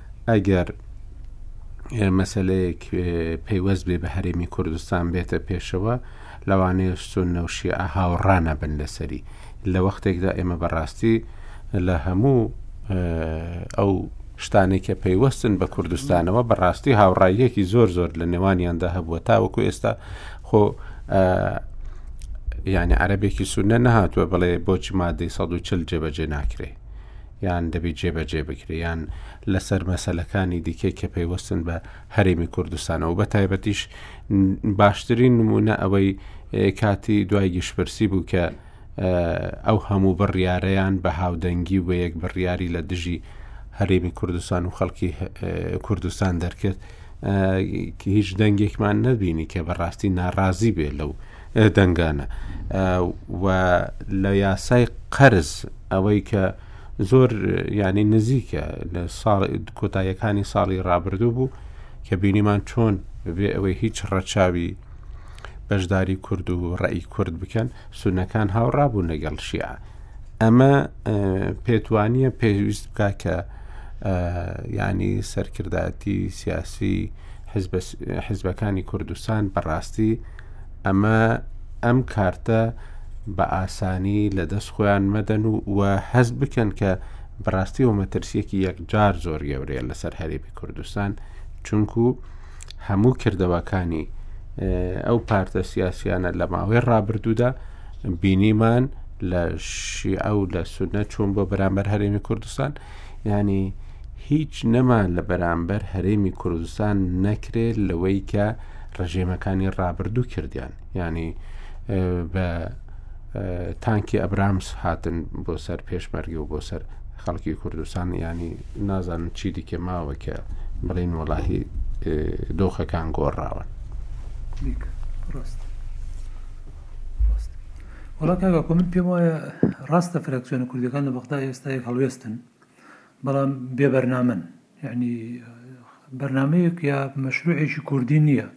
ئەگەر مەسەلەیەک پەیوەست بێ بە هەرێمی کوردستان بێتە پێشەوە لەوانەیە سونە و شیعە هاوڕانەبن لەسەری لە وەختێکدا ئێمە بەڕاستی لە هەموو ئەو شتانێک کە پەیوەستن بە کوردستانەوە بەڕاستی هاوڕاییەکی زۆر زۆر لە نێوانیاندا هەبووە تاوەکو ئێستا خۆ یعنی عەربێکی سونە نەهاتووە بڵێ بۆچی مادەی 140 جێبەجێ ناکرێ یان دەبی جێبەجێ بکرێ یان لەسەر مەسەلەکانی دیکەی کە پەیوەستن بە هەرێمی کوردستانەوە بە تایبەتیش باشترین نمونە ئەوەی کاتی دوای گشتپرسی بوو کە ئەو هەموو بڕیارەیان بە هاودەنگی و بە یەک بڕیاری لە دژی هەرێمی کوردستان و خەڵکی کوردستان دەرکرد هیچ دەنگێکمان نەبینی کە بەڕاستی ناڕازی بێ لەو دەنگانە و لە یاسای قەرز ئەوەی کە زۆر یانی نزیکە لە ساڵ کۆتاییەکانی ساڵی ڕابردوو بوو کە بینیمان چۆن بێ ئەوەی هیچ ڕەچاوی بەشداری کورد و ڕێی کورد بکەن سونەکان هاوڕابوو لەگەڵ شیعە ئەمە پێتوانیە پێویست بکە کە ینی سەرکردایەتی سیاسی حزبەکانی کوردستان بەڕاستی ئەمە ئەم کارتە بە ئاسانی لە دەست خۆیان مەدەن و و هەست بکەن کە بەڕاستی و مەترسیەکی یەکجار زۆر گەورەیە لەسەر هەرێمی کوردستان چونکو هەموو کردەوەکانی ئەو پارتە سیاسیانە لە ماوەی ڕابردوودا بینیمان لە شیعە و لە سودنە چوون بۆ بەرامبەر هەرێمی کوردستان ینی هیچ نەما لە بەرامبەر هەرێمی کوردستان نەکرێ لەوەی کە ڕژێمەکانی ڕابردوو کردیان ینی بە تانکی ئەبرامس هاتن بۆ سەر پێشمەرگی و بۆ سەر خەڵکی کوردستان ینی نازانم چی دیکە ماوە کە بڵین وەڵاهی دۆخەکان گۆڕاون وڵاتگاکۆ من پێم وایە ڕاستە فراکسیۆنە کوردەکان لە بەغدا ئێستاەک هەڵوێستن بەڵام بێ بەرنامەن یعنی بەرنامەیەک یا مەشروعێکی کوردی نییە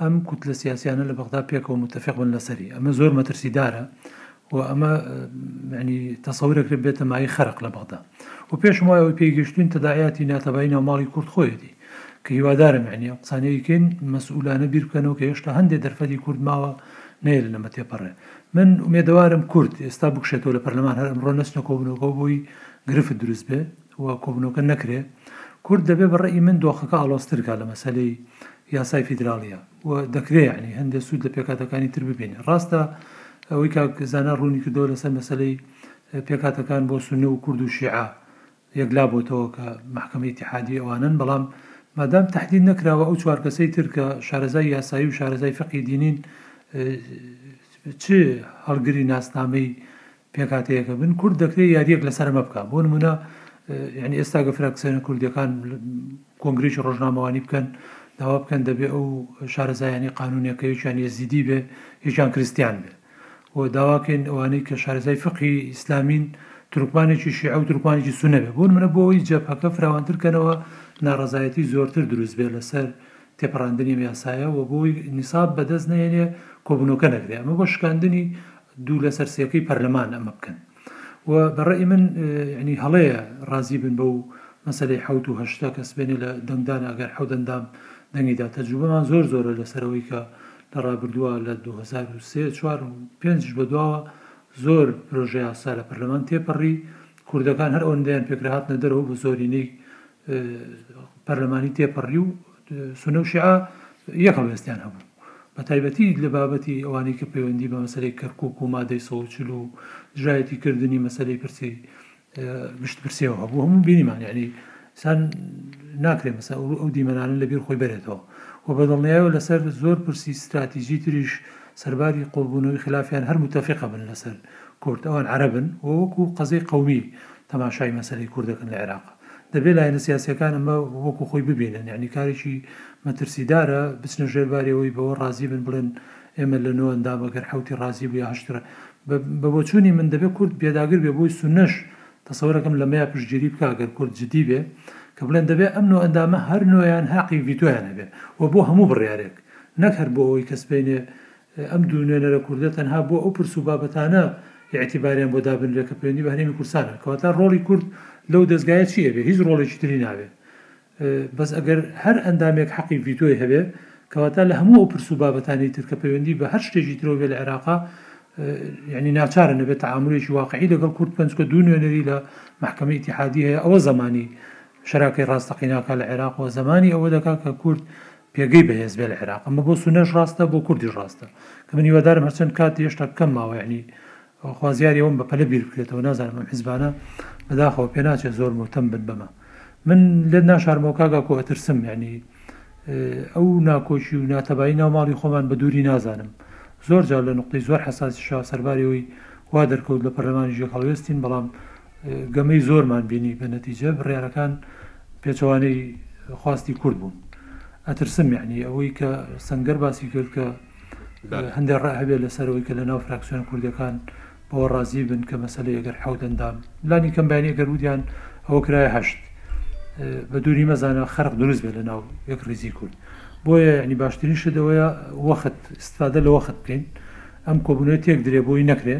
ئەم کوت لە سیاسیانە لە بەغدا پێکەوە متفق بن لەسەری ئەمە زۆر مەترسیدارە و ئەمە ینی تەسەورەکرێت بێتەمایی خەرق لە بەغدا و پێشم وایەوەی پێگەشتوین تەداعاتی ناتەبای ناوماڵی کورد خۆیەتی کە هیوادارم یەعنی ئەم قسانەی ئیکەین مەسئولانە بیر بکەنەوە کە هێشتا هەندێ دەرفەتی کورد ماوە نەیە لە نەمە تێپەڕێ من ئومێدەوارم کورد ئێستا بکشێتەوە لە پەرلەمان هەر ئەمڕۆ نەچنە کۆبوونەوەکەوە بۆی گرفت دروست بێ و کۆبوونەوەکە نەکرێ کورد دەبێ بە ڕێی من دۆخەکە ئاڵۆزتر کا لە مەسەلەی یاسای فیدراڵیە و دەکرێ یعنی هەندێ سوود لە پێکاتەکانی تر ببینێ ڕاستە ئەوەی کاک زانا ڕوونی کردەوە لەسەر مەسەلەی پێکاتەکان بۆ سنە و کورد و شیعە یەکلا بۆتەوە کە مەحکەمە ئیتیحادی ئەوانەن، بەڵام مادام تەحدید نەکراوە ئەو چوار کەسەی تر کە شارەزای یاسایی و شارەزای فیقهی دینین چ هەڵگری ناسنامەی پێکهاتەیەکە بن کورد دەکرێت یاریەک لەسەر ئەمە بکە بۆ نمونە یعنی ئێستا گە فراکسێنە کوردەکان کۆنگریش ڕۆژنامەوانی بکەن داوا بکەن دەبێ ئەو شارەزایانی قانونەکەیشیان یزیدی بێ یەکیان کریسیان بێ و داواکەین ئەوانەی کە شارەزای فقهی ئیسلامین تورکمانێکی شیعە و تورکمانێکی سونە بێت بۆ نمونە بۆەوەی جەبهەکە فراوانتر کەنەوە ناڕەزایەتی زۆرتر دروست بێت لەسەر تێپەڕاندنی ئەم یاسایە و بۆی نیساب بەدەست نەیەنێ کۆبونەوەکە نەکرێت ئەمە بۆ شکاندنی دوو لەسەر سێکەی پەرلەمان ئەمە بکەن. و بە ڕەئی من یەعنی هەڵەیە ڕازی بن بەو مەسەلەی حەوت و هەشتا کەس بێنێ لە دەنگدان ئەگەر حەوت ئەندام دەنگی دا تەجروبەمان زۆر زۆرە لەسەر ئەوەی کە لە ڕابردووە لە دوو هەزار و سێ چوار و پێنج بە دواوە زۆر پرۆژە یاسا لە پەرلەمان تێپەڕی کوردەکان هەر ئەوەندەیان پێکرا هاتنە دەرەوە بە زۆرینەی پەرلەمانی تێپەڕی و سونە و شیعە یەک هەڵوێستیان هەبوو بە تایبەتی لە بابەتی ئەوانەی کە پەیوەندی بە مەسەری کەرکک و مادەی سەوچل و دژایەتی کردنی مەسەری پرسی گشت پرسیەوە هەبوو هەموو بینیمان یعنی سان ناکرێ مەسە ئەو دیمەنانە لەبیر خۆی بەرێتەوە و بەدڵنیایەوە لەسەر زۆر پرسی استراتیژی تریش سەرباری قوڵبوونەوەی خلافیان هەر متفقە بن لەسەر کورد ئەوان عربن و وەکو قەزەی قومی تەماشای مەسەری کوردەکەن لە عێراق دەبێت لایەنە سیاسیەکان ئەمە وەکو خۆی ببینن یانی کارێکی مەترسیدارە بچنە ژێر باری ئەوەی بەوە ڕازی بن بڵێن ئێمە لە نۆ ئەندامە گەر حوتی ڕازی بوو یا هەشترە بە بۆچوونی من دەبێت کورد پێداگر بێ بۆی سونەش تەسەورەکەم لەمەیە پشتگیری بکە گەر کورد جدی بێ کە بڵێن دەبێت ئەم نۆ ئەندامە هەر نۆیان هاقی ڤیتۆیان هەبێ و بۆ هەموو بڕیارێک نەک هەر بۆ ئەوەی کەسبینێ ئەم دوو نوێنەرە کوردە تەنها بۆ ئەو پرس و بابەتانە ئیعتیباریان بۆ دابنرێ کە پەیوەندی بە هەرێمی کوردستانە کەواتە ڕۆڵی کورد لەو دەزگایە چی ئەبێ هیچ ڕۆڵێکی تری نابێ بەس ئەگەر هەر ئەندامێک حەقی ڤیتۆی هەبێ کەواتە لە هەموو ئەو پرس و بابەتانی تر کە پەیوەندی بە هەر شتێکی ترەوە بێ لە عێراقا یعنی ناچارە نەبێت تعاملێکی واقعی لەگەڵ کورد پنجکە دوو نوێنەری لە محکمە ئیتحادی هەیە ئەوە زمانی شراکەی ڕاستەقیناکە لە عێراق و زمانی ئەوە دەکا کە کورد پێگەی بەهێز بێ لە عێراق ئەمە بۆ سونەش ڕاستە بۆ کوردیش ڕاستە کە من هیوادارم هەرچەند کات هێشتا کەم ماوە یعنی خوازیاری ئەوم بە پەلە بیر بکرێتەوە نازانم ئەم حیزبانە بەداخەوە پێ ناچێت زۆر مهتەم بن بەمە من لێت ناشارمەوە کاگا کۆ ئەترسم یعنی ئەو ناکۆکی و ناتەبایی ناو ماڵی خۆمان بە دووری نازانم زۆر جار لە نقطەی زۆر حساسی شا سەرباری ئەوی وا دەرکەوت لە پەرلەمانی ژێک هەڵوێستین بەڵام گەمەی زۆرمان بینی بە نەتیجە بڕیارەکان پێچەوانەی خواستی کورد بوون ئەترسم یعنی ئەوەی کە سەنگەر باسی کرد کە هەندێک ڕای هەبێت لەسەرەوەی کە لە ناو فراکسیۆن کوردەکان بەوە ڕازی بن کە مەسلەی ئەگەر حەودەندام لانی کەم بەیانی گەر وتیان ئەوە کرایە هەشت بە دووری مەزانە خەرق دروست بێت لە ناو یەک ڕیزی کورد بۆیە ینی باشترین شدەوەیە وەخت استفادە لە وەخت بکەین ئەم کۆبنەوە تێک درێ بۆی نەکرێ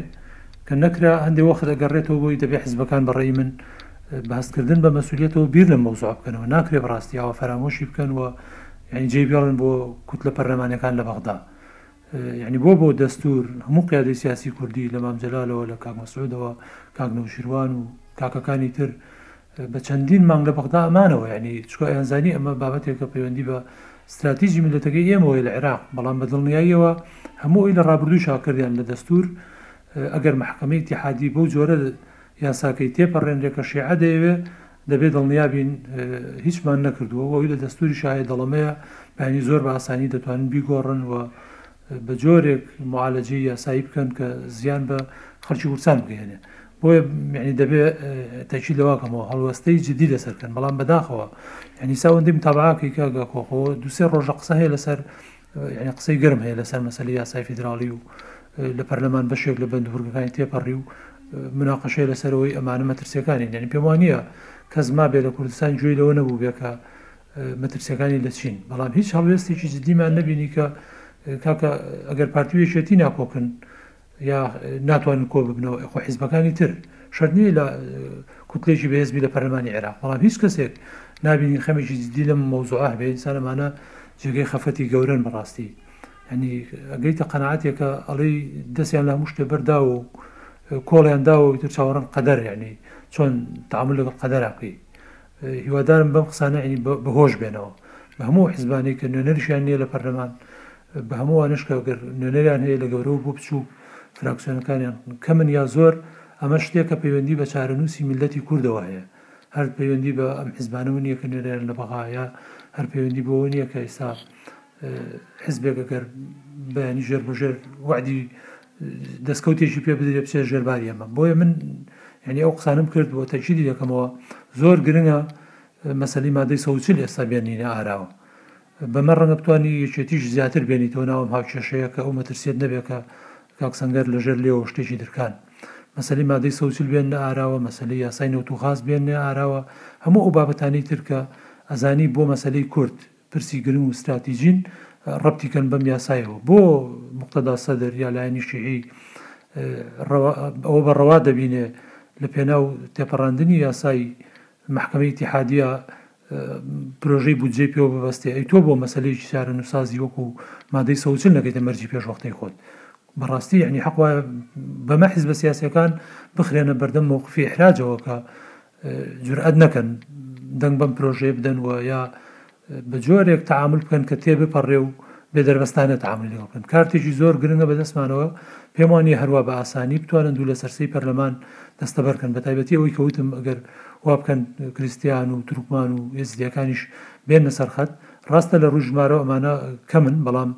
کە نەکرا هەندێ وەخت ئەگەڕێتەوە بۆی دەبێ حزبەکان بە ڕێی من بەهەست کردن بە مەسولیەتەوە بیر لەم مەوزوعە بکەنەوە ناکرێ بەڕاستی ئاوا فەرامۆشی بکەن و یعنی جێی بێڵن بۆ کوتلە پەرلەمانەکان لە بەغدا یعنی بۆ بۆ دەستور هەموو قیادەی سیاسی کوردی لە مام جەلالەوە لە کاک مەسعودەوە کاک نەوشیروان و کاکەکانی تر بە چەندین مانگ لە بەغدا مانەوە، یانی چکۆ ئەیانزانی ئەمە بابەتێکە پەیوەندی بە ستراتیجی میللەتەکەی ئێمەوەیە لە عیراق، بەڵام بە دڵنیاییەوە هەموو ئەوی لە ڕابردووشا کردیان لە دەستوور، ئەگەر مەحکەمەی ئیتیحادی بەو جۆرە یاساکەی تێپەڕێنرێ کە شێعە دەیەوێ، دەبێ دڵنیابین هیچمان نەکردووە و ئەوی لە دەستووریشا هەیە دەڵەمەیە، یانی زۆر بە ئاسانی دەتوانن بیگۆڕن و بە جۆرێک معالەجەی یاسایی بکەن کە زیان بە خەڵکی کوردستان بگەیەنێ بۆیە یعنی دەبێ تەکی لەوا کەمەوە هەڵوەستەی جدی لەسەر کەن بەڵام بەداخەوە یعنی ساوەندی متابعاکەی کاگە کۆخۆ دوسێ ڕۆژە قسە هەیە لەسەر یعنی قسەی گرم هەیە لەسەر مەسلی یاسای فیدراالی و لە پەرلەمان بەشێک لە بەند هورگەکانی تێپەڕی و مناقەشەی لەسەرەوەی ئەمانە مەترسیەکانی یعنی پێم وانە کەس ما بێ لە کوردستان گوێی لەوە نەبوو بێکە مەترسیەکانی لە چین بەڵام هیچ هەڵوێستێکی جدیمان نەبینی کە کاکە ئەگەر پارتی و یەکێتی ناکۆکن یا ناتوانن کۆ ببنەوە ئەخۆ حیزبەکانی تر شەر نییە لە کوتلێکی بەهێزبی لە پەرلەمانی عێراق بەڵام هیچ کەسێک نابینی خەمێکی جدی لەم مەوزوعە هەبێ ئینسانەمانە جێگەی خەفەتی گەورن بەڕاستی ینی ئەگەیتە قەنەعاتێکە ئەڵی دەستیان لە هەموو شتێ بەردا و کۆڵیان داوە تر چاوەڕن قەدەر یعنی چۆن تعامل لەگەڵ قەدەراکەی هیوادارم بەم قسانە ینی بەهۆش بێنەوە بە هەموو حزبانەی کە نوێنەرشیان نییە لە پەرلەمان بە هەمووانش کە گەر نوێنەریان هەیە لە گەورە و بۆ بچوو فراکسیۆنەکانیان کەمن یا زۆر ئەمە شتێکە پەیوەندی بە چارەنووسی میللەتی کوردەوە هەیە هەر پەیوەندی بە ئەم حزبانەوە نییە کە نوێنەریان لە بەغایە هەر پەیوەندی بۆەوە نییە کە ئیستا حزبێکە گەر بەیانی ژێر بەژێر وعدی دەستکەوتێکی پێ بدرێ بچێ ژێرباری ئەمە بۆیە من ینی ئەو قسانم کرد بۆ تەجیدی دەکەمەوە زۆر گرنگە مەسلی مادەی سەوچل ئێستا بێنینە ئاراوە بەمە ڕەنگە بتانی یەکێتیش زیاتر بێنیتەوە ناوم هاوکێشەیە کە ئەو مەترسیت نەبێکە کاکسەنگەر لەژێر لێەوە شتێکی درکان مەسلی مادەی سەوچل بێنە ئاراوە مەسلی یاسای نەوت و غاز بێنێ ئاراوە هەموو ئەو بابەتانی ترکە ئەزانی بۆ مەسلەی کورد پرسی گرنگ و ستراتیجین ڕەبتی کەن بەم یاسایەوە بۆ موقتەدا سەدر یا لایەنی شیعی ئەوە بە ڕەوا دەبینێ لە پێناو تێپەڕاندنی یاسای مەحکەمەی ئیتیحادیە پرۆژەی بودجەی پێوە ببەستێ ئەی تۆ بۆ مەسەلەیەکی چارەنووسسازی وەکو مادەی سەوچل نەکەیتە مەرجی پێشوەختەی خۆت بەڕاستی یەعنی حەق وایە بەمە حزبە سیاسیەکان بخرێنە بەردەم مەوقفی ئیحراجەوە کە جورئەت نەکەن دەنگ بەم پرۆژەیە بدەن و یا بە جۆرێک تعامل بکەن کە تێ بپەڕێ و بێ دەربەستانە تعامل لێ بکەن کارتێکی زۆر گرنگە بە دەستمانەوە پێم وانە هەروە بە ئاسانی بتوانن دوو لە سەرسی پەرلەمان دەستەبەرکەن بە تایبەتی ئەوەی کەوتم ئەگەر وا بکەن کریسیان و ترکمان و ئێزدیەکانیش بێنە سەرخەت ڕاستە لە ڕژمارە ئەمانە کەمن بەڵام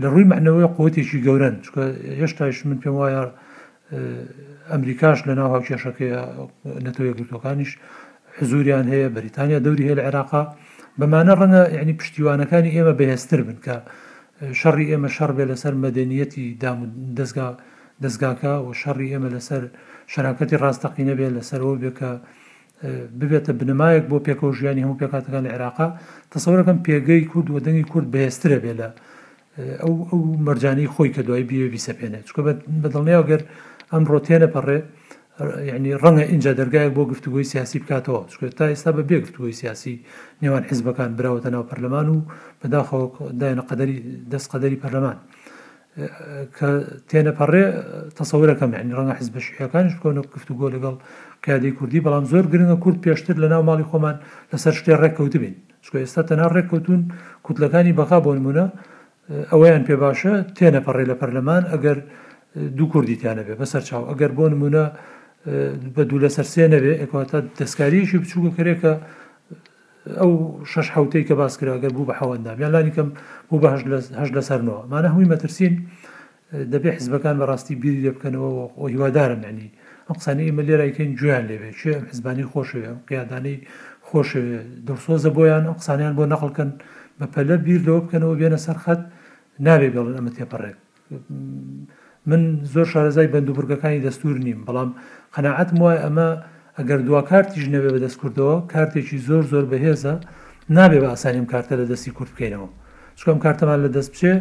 لە ڕووی مەعنەوەوە قوتێکی گەورەن، چونکە هێشتایش من پێم وایە ئەمریکاش لە ناو هاوکێشەکەیە، نەتەوە یەکگرتووەکانیش حزوریان هەیە، بەریتانیا دەوری هەیە لە عێراقا، بەمانە ڕەنگە یعنی پشتیوانەکانی ئێمە بەهێزتر بن کە شەڕی ئێمە شەڕ بێ لەسەر مەدەنیەتی دام دەستگا دەستگاکە و شەڕی ئێمە لەسەر شەراکەتی ڕاستەقینە بێ لەسەرەوە بێ کە ببێتە بنەمایەک بۆ پێکەوە ژیانی هەموو پێکهاتەکانی عێراق تەسەورەکەم پێگەی کورد و دەنگی کورد بەهێزترە بێ لە ئەو ئەو مەرجانی خۆی کە دوای بێ بیسەپێنێت چکە بە دڵنیاو گەر ئەم ڕۆتێنە پەڕێ ینی ڕەنگە اینجا دەرگایەک بۆ گفتوگوی سیاسی بکاتەوە چکە تا ئێستا بە بێ گفتوگوی سیاسی نێوان حیزبەکان براوەتە ناو پەرلەمان و بەداخەوە دایەنە قەدەری دەست قەدەری پەرلەمان کە تێنەپەڕێ تەسەورەکەم یعنی ڕەنگە حزبە شیعەکانیش بکەونە گفتوگۆ لەگەڵ قیادەی کوردی بەڵام زۆر گرنگە کورد پێشتر لە ناو ماڵی خۆمان لەسەر شتێ ڕێککەوتبین چکە ئێستا تەنها ڕێککەوتون کوتلەکانی بەقا بۆ نمونە ئەوەیان پێ باشە تێنەپەڕێ لە پەرلەمان ئەگەر دوو کوردی تیانە بێ بەسەر چاو ئەگەر بۆ نمونە بە دوو لەسەر سێ نەبێ ئەکواتە دەستکاریشی بچووکە کەرێکە ئەو شەش حەوتەی کە باس کرا گەر بوو بە حەو ئەندام یان لانی کەم بوو بە هەشت لە هەشت لە سەر نۆ ئەمانە هەمووی مەترسین دەبێ حزبەکان بە ڕاستی بیری لێ بکەنەوە و هیوادارم یعنی ئەم قسانەی ئێمە لێرای کەین گوێیان لێ بێ کێ ئەم حزبانەی خۆشەوێ ئەم قیادانەی خۆشەوێ دڵسۆزە بۆیان ئەم قسانەیان بۆ نەقڵ کەن بە پەلە بیر لەوە بکەنەوە بێنە سەر خەت نابێ بێڵن ئەمە تێپەڕێت من زۆر شارەزای بەند و بڕگەکانی دەستوور نیم، بەڵام قەناعەتم وایە ئەمە ئەگەر دوا کارتیش نەبێ بە دەست کوردەوە، کارتێکی زۆر زۆر بەهێزە، نابێ بە ئاسانی ئەم کارتە لە دەستی کورد بکەینەوە. چونکە ئەم کارتەمان لە دەست بچێ،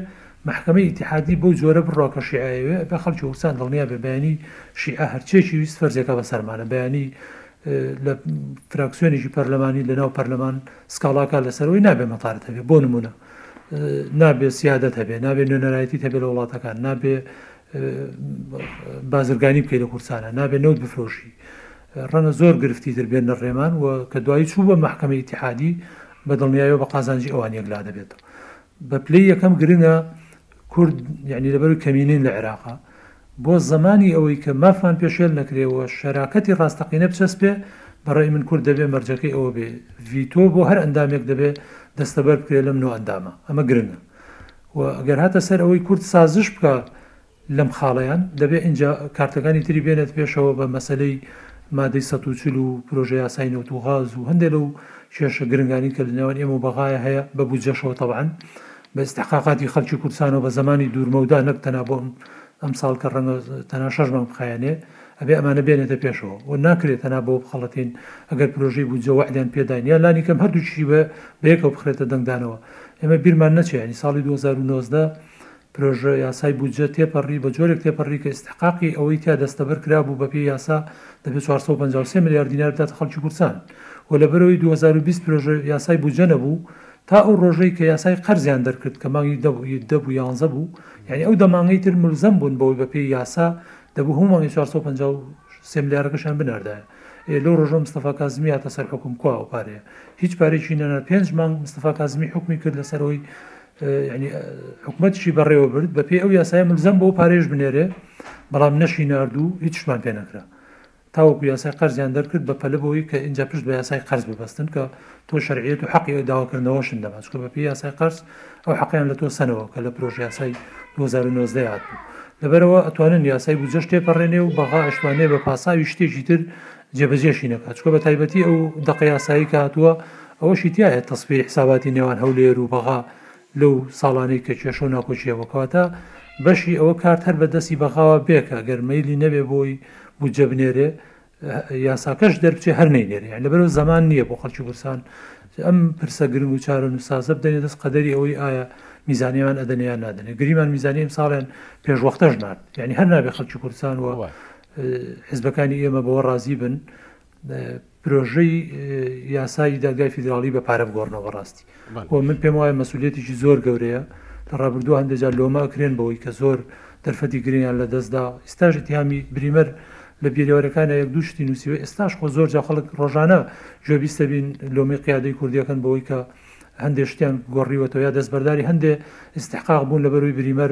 مەحکەمەی ئیتیحادی بەو جۆرە بڕا کە شیعە ئەیەوێ، ئەبێ خەڵکی هورسان دڵنیا بێ بیانی شیعە هەر چییەکی ویست فەرزی ئەکا بە سەرمانا، بیانی لە فراکسیۆنێکی پەرلەمانی لە ناو پەرلەمان سکاڵا ئەکا لە سەرەوەی، نابێ مەتارد هەبێ. بۆ نموونە. نابێ سیادەت هەبێ، نابێ نوێنەرایەتیت هەبێ لە وڵاتەکان، نابێ بازرگانی بکەی لە کوردستانە، نابێ نەوت بفرۆشی. ڕەنگە زۆر گرفتی تر بێنە ڕێمان و کە دوایی چوو بە مەحکەمەی ئیتیحادی بە دڵنیایەوە بە قازانجی ئەوان یەکلا دەبێتەوە. بە پلەی یەکەم گرنگە کورد یەعنی لەبەر کەمینەین لە عێراق بۆ زەمانی ئەوەی کە مافمان پێشێل نەکرێ و شەراکەتی ڕاستەقینە بچەسپێ بە ڕای من کورد دەبێ مەرجەکەی ئەوە بێ ڤیتۆ بۆ هەر ئەندامێک دەبێ دەستەبەر بکرێ لەم نۆ ئەندامە ئەمە گرنگە و ئەگەر هاتە سەر ئەوەی کورد سازش بکە لەم خاڵەیان دەبێ ئینجا کارتەکانی تری بێنێت پێشەوە بە مەسلەی مادەی 140 و پرۆژە یاسای نەوت و غاز و هەندێک لەو کێشە گرنگانی کە لەنێوان ئێمە و بەغایە هەیە بە بودجەشەوە تەبعەن بە ئیستحقاقاتی خەڵکی کوردستانەوە بە زەمانی دوورمەودا نەک تەنها بۆ ئەم ساڵ کە ڕەنگە تەنها شەش مانگ بخایەنێ ئەبێ ئەمانە بێنێتە پێشەوە و ناکرێت تەنها بەوە بخەڵەتێین ئەگەر پرۆژەی بودجە وەعدیان پێداین یان لانی کەم هەردووکیشی بە بەیەکەوە بخرێتە دەنگدانەوە ئێمە بیرمان نەچێ یانی ساڵی 2019 پرۆژە یاسای بودجە تێپەڕی بە جۆرێک تێپەڕی کە ئیستحقاقی ئەوەی تیا دەستەبەر کرابوو بەپێی یاسا دەبێت 453 ملیار دینار بداتە خەڵکی کوردستان و لەبەرەوەی 2020 پرۆژە یاسای بودجە نەبوو تا ئەو ڕۆژەی کە یاسای قەرزیان دەرکرد کە مانگی دە بوو دە بوو یانزە بوو یانی ئەو دە مانگەی تر مولزەم بوون بەوەی بە پێی یاسا دەبوو هەموو مانگێ چوار سەد و پەنجا و سێ ملیارەکەشیان بناردایە ئێ لەو ڕۆژەو مستەفا کازمی هاتە سەر حوکم کوا ئەو پارەیە هیچ پارەیەکی نەنا پێنج مانگ مستەفا کازمی حوکمی کرد لەسەر ئەوەی یانی حکومەتیشی بەڕێوە برد بە پێی ئەو یاسایە مولزەم بوو پارەیەش بنێرێ بەڵام نەشی نارد و هیچمان پێ نەکرا تاوەکو یاسای قەرزیان دەرکرد بە پەلە بەوەی کە ئینجا پشت بە یاسای قەرز ببەستن کە تۆ شەرعیەت و حەقی ئەو داواکردنەوەشت نەما چونکە بە پێی یاسای قەرز ئەو حەقیان لە تۆ سەنەوە کە لە پرۆژەیاسای دوو هەزار و نۆزدە هاتبوو لەبەرئەوە ئەتوانن یاسای بودجەش تێپەڕێنێ و بەغا ئەشتوانێ بە پاساوی شتێکی تر جێبەجێشی نەکا چونکە بە تایبەتی ئەو دەقە یاسایی کە هاتووە ئەوەشی تیایە تەسفیەی حساباتی نێوان هەولێر و بەغا لەو ساڵانەی کە کێشەو ناکۆکی هەبوو کەواتە بەشی ئەوە کارت هەر بە دەستی بەغاوە بێکە گەر مەیلی نەبێ بۆی بودجە بنێرێ یاساکەش دەربچێ هەر نەینێرێ یان لەبەرو زەمان نییە بۆ خەڵکی کورسان ئەم پرسە گرنگ و چارە نووسازە بدەنێ دەست قەدەری ئەوەی ئایا میزانیان ئەدەنێ یان نادەنێ گریمان میزانی ئەم ساڵیان پێشوەختەش نارد یعنی هەر نابێ خەڵکی کورسان و حزبەکانی ئێمە بەوە ڕازی بن پرۆژەی یاسای دادگای فیدراڵی بە پارە بگۆڕنەوە بەڕاستی بۆ من پێم وایە مەسوولێتیی زۆر گەورەیە لە ڕابردوو هەندێجا لۆمە ئەکرێن بەوەی کە زۆر دەرفەتی گرنگیان لە دەستدا ئیستاش تیامی بریمەر لە بیرەوەرەکانە یەک دوو شتی نووسیوە ئێستاش خۆ زۆر جا خەڵک ڕۆژانە گوێبیستە بین لۆمەی قیادەی کوردیەکەن بەوەی کە هەندێ شتیان گۆڕیوەەوە یا دەستبەرداری هەندێ استحقاق بوون لەبەروی بریمەر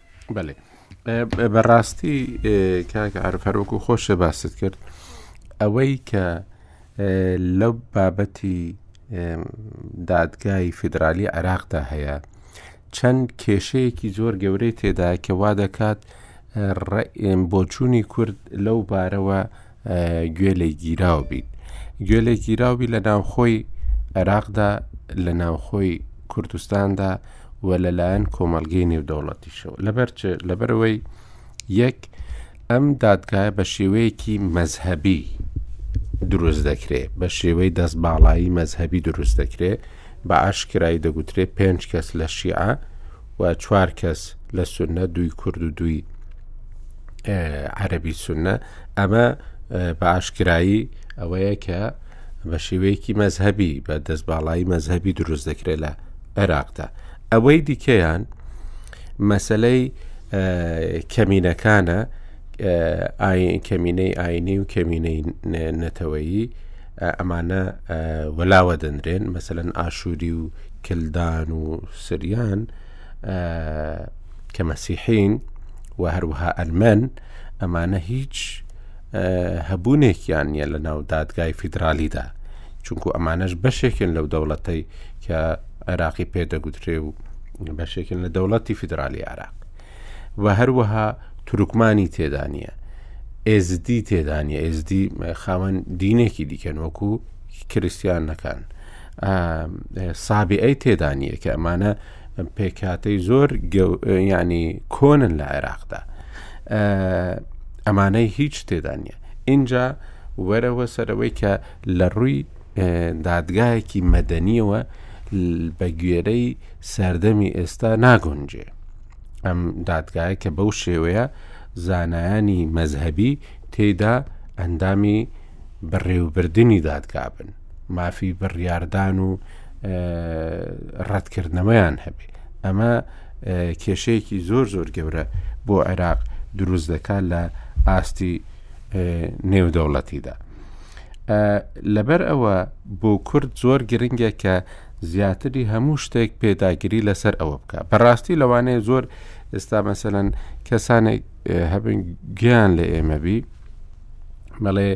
بەێ بەڕاستی کاک عرف هەرۆک و خۆشە باست کرد ئەوەی کە لەو بابەتی دادگای فیدرالی عێراقدا هەیە چەند کێشەیەکی زۆر گەورەی تێدا کە وا دەکات بۆچوونی کورد لەو بارەوە گوێ لێ گیراو بیت گوێ لێ گیراوبی لە ناوخۆی عێراقدا لە ناوخۆی کوردستاندا و لەلایەن کۆمەلگەی نێودەوڵەتیشەوە لەبەر لەبەرەوەی یەک ئەم دادگایە بە شێوەیەکی مەزهبی دروست دەکرێ بە شێوەی دەست باڵایی مەزهبی دروست دەکرێ بە ئاشکرایی دەگوترێ پێنج کەس لە شیعە و چوار کەس لە سنە دوی کورد و دوی عەربی سنە ئەمە بە ئاشکرایی ئەوەیە کە بە شێوەیەکی مەذهبی بە دەست باڵایی مەذهبی دروست دەکرێت لە عێراقدا ئەوەی دیکەیان مەسلەی کەمینەکانە کەمینەی ئاینی و کەمینەی نەتەوەیی ئەمانە وەلاوە دەنرێن مەسەەن ئاشووری و کلدان و سریان کە مەسیحین و هەروەها ئەرمەن ئەمانە هیچ هەبوونێکیان نیە لە ناو دادگای فیدراالیدا چونکو ئەمانەش بەشێکن لەو دەوڵەتەی کە عێراقی پێدەگوترێ و بەشێکن لە دەوڵەتی فیدراالی عراق و هەروەها تورکمانی تێدا نییە ئێزدی تێدا نیە ئێزدی خاوەن دینێکی دیکەن وەکو کریسیانەکان سابیئەی تێدا نیە کە ئەمانە پێکاتەی زۆر ینی کۆنن لە عێراقدا ئەمانەی هیچ تێدا نیە اینجا وەرەوە سەرەوەی کە لە ڕووی دادگایەکی مەدەنیەوە بە گوێرەی سەردەمی ئێستا ناگونجێ ئەم دادگایە کە بەو شێوەیە زانایانی مەزهەبی تێیدا ئەندامی بەڕێوبردنی دادگا بن مافی بڕیاردان و ڕەتکردنەوەیان هەبێ ئەمە کێشەیەکی زۆر زۆر گەورە بۆ عێراق دروست دەکات لە ئاستی نێودەوڵەتیدا لەبەر ئەوە بۆ کورد زۆر گرنگە کە زیاتری هەموو شتێک پێداگری لەسەر ئەوە بکە بەڕاستی لەوانەیە زۆر ئێستا مەسەەن کەسانێک هەبن گیان لە ئێمەبی بەڵێ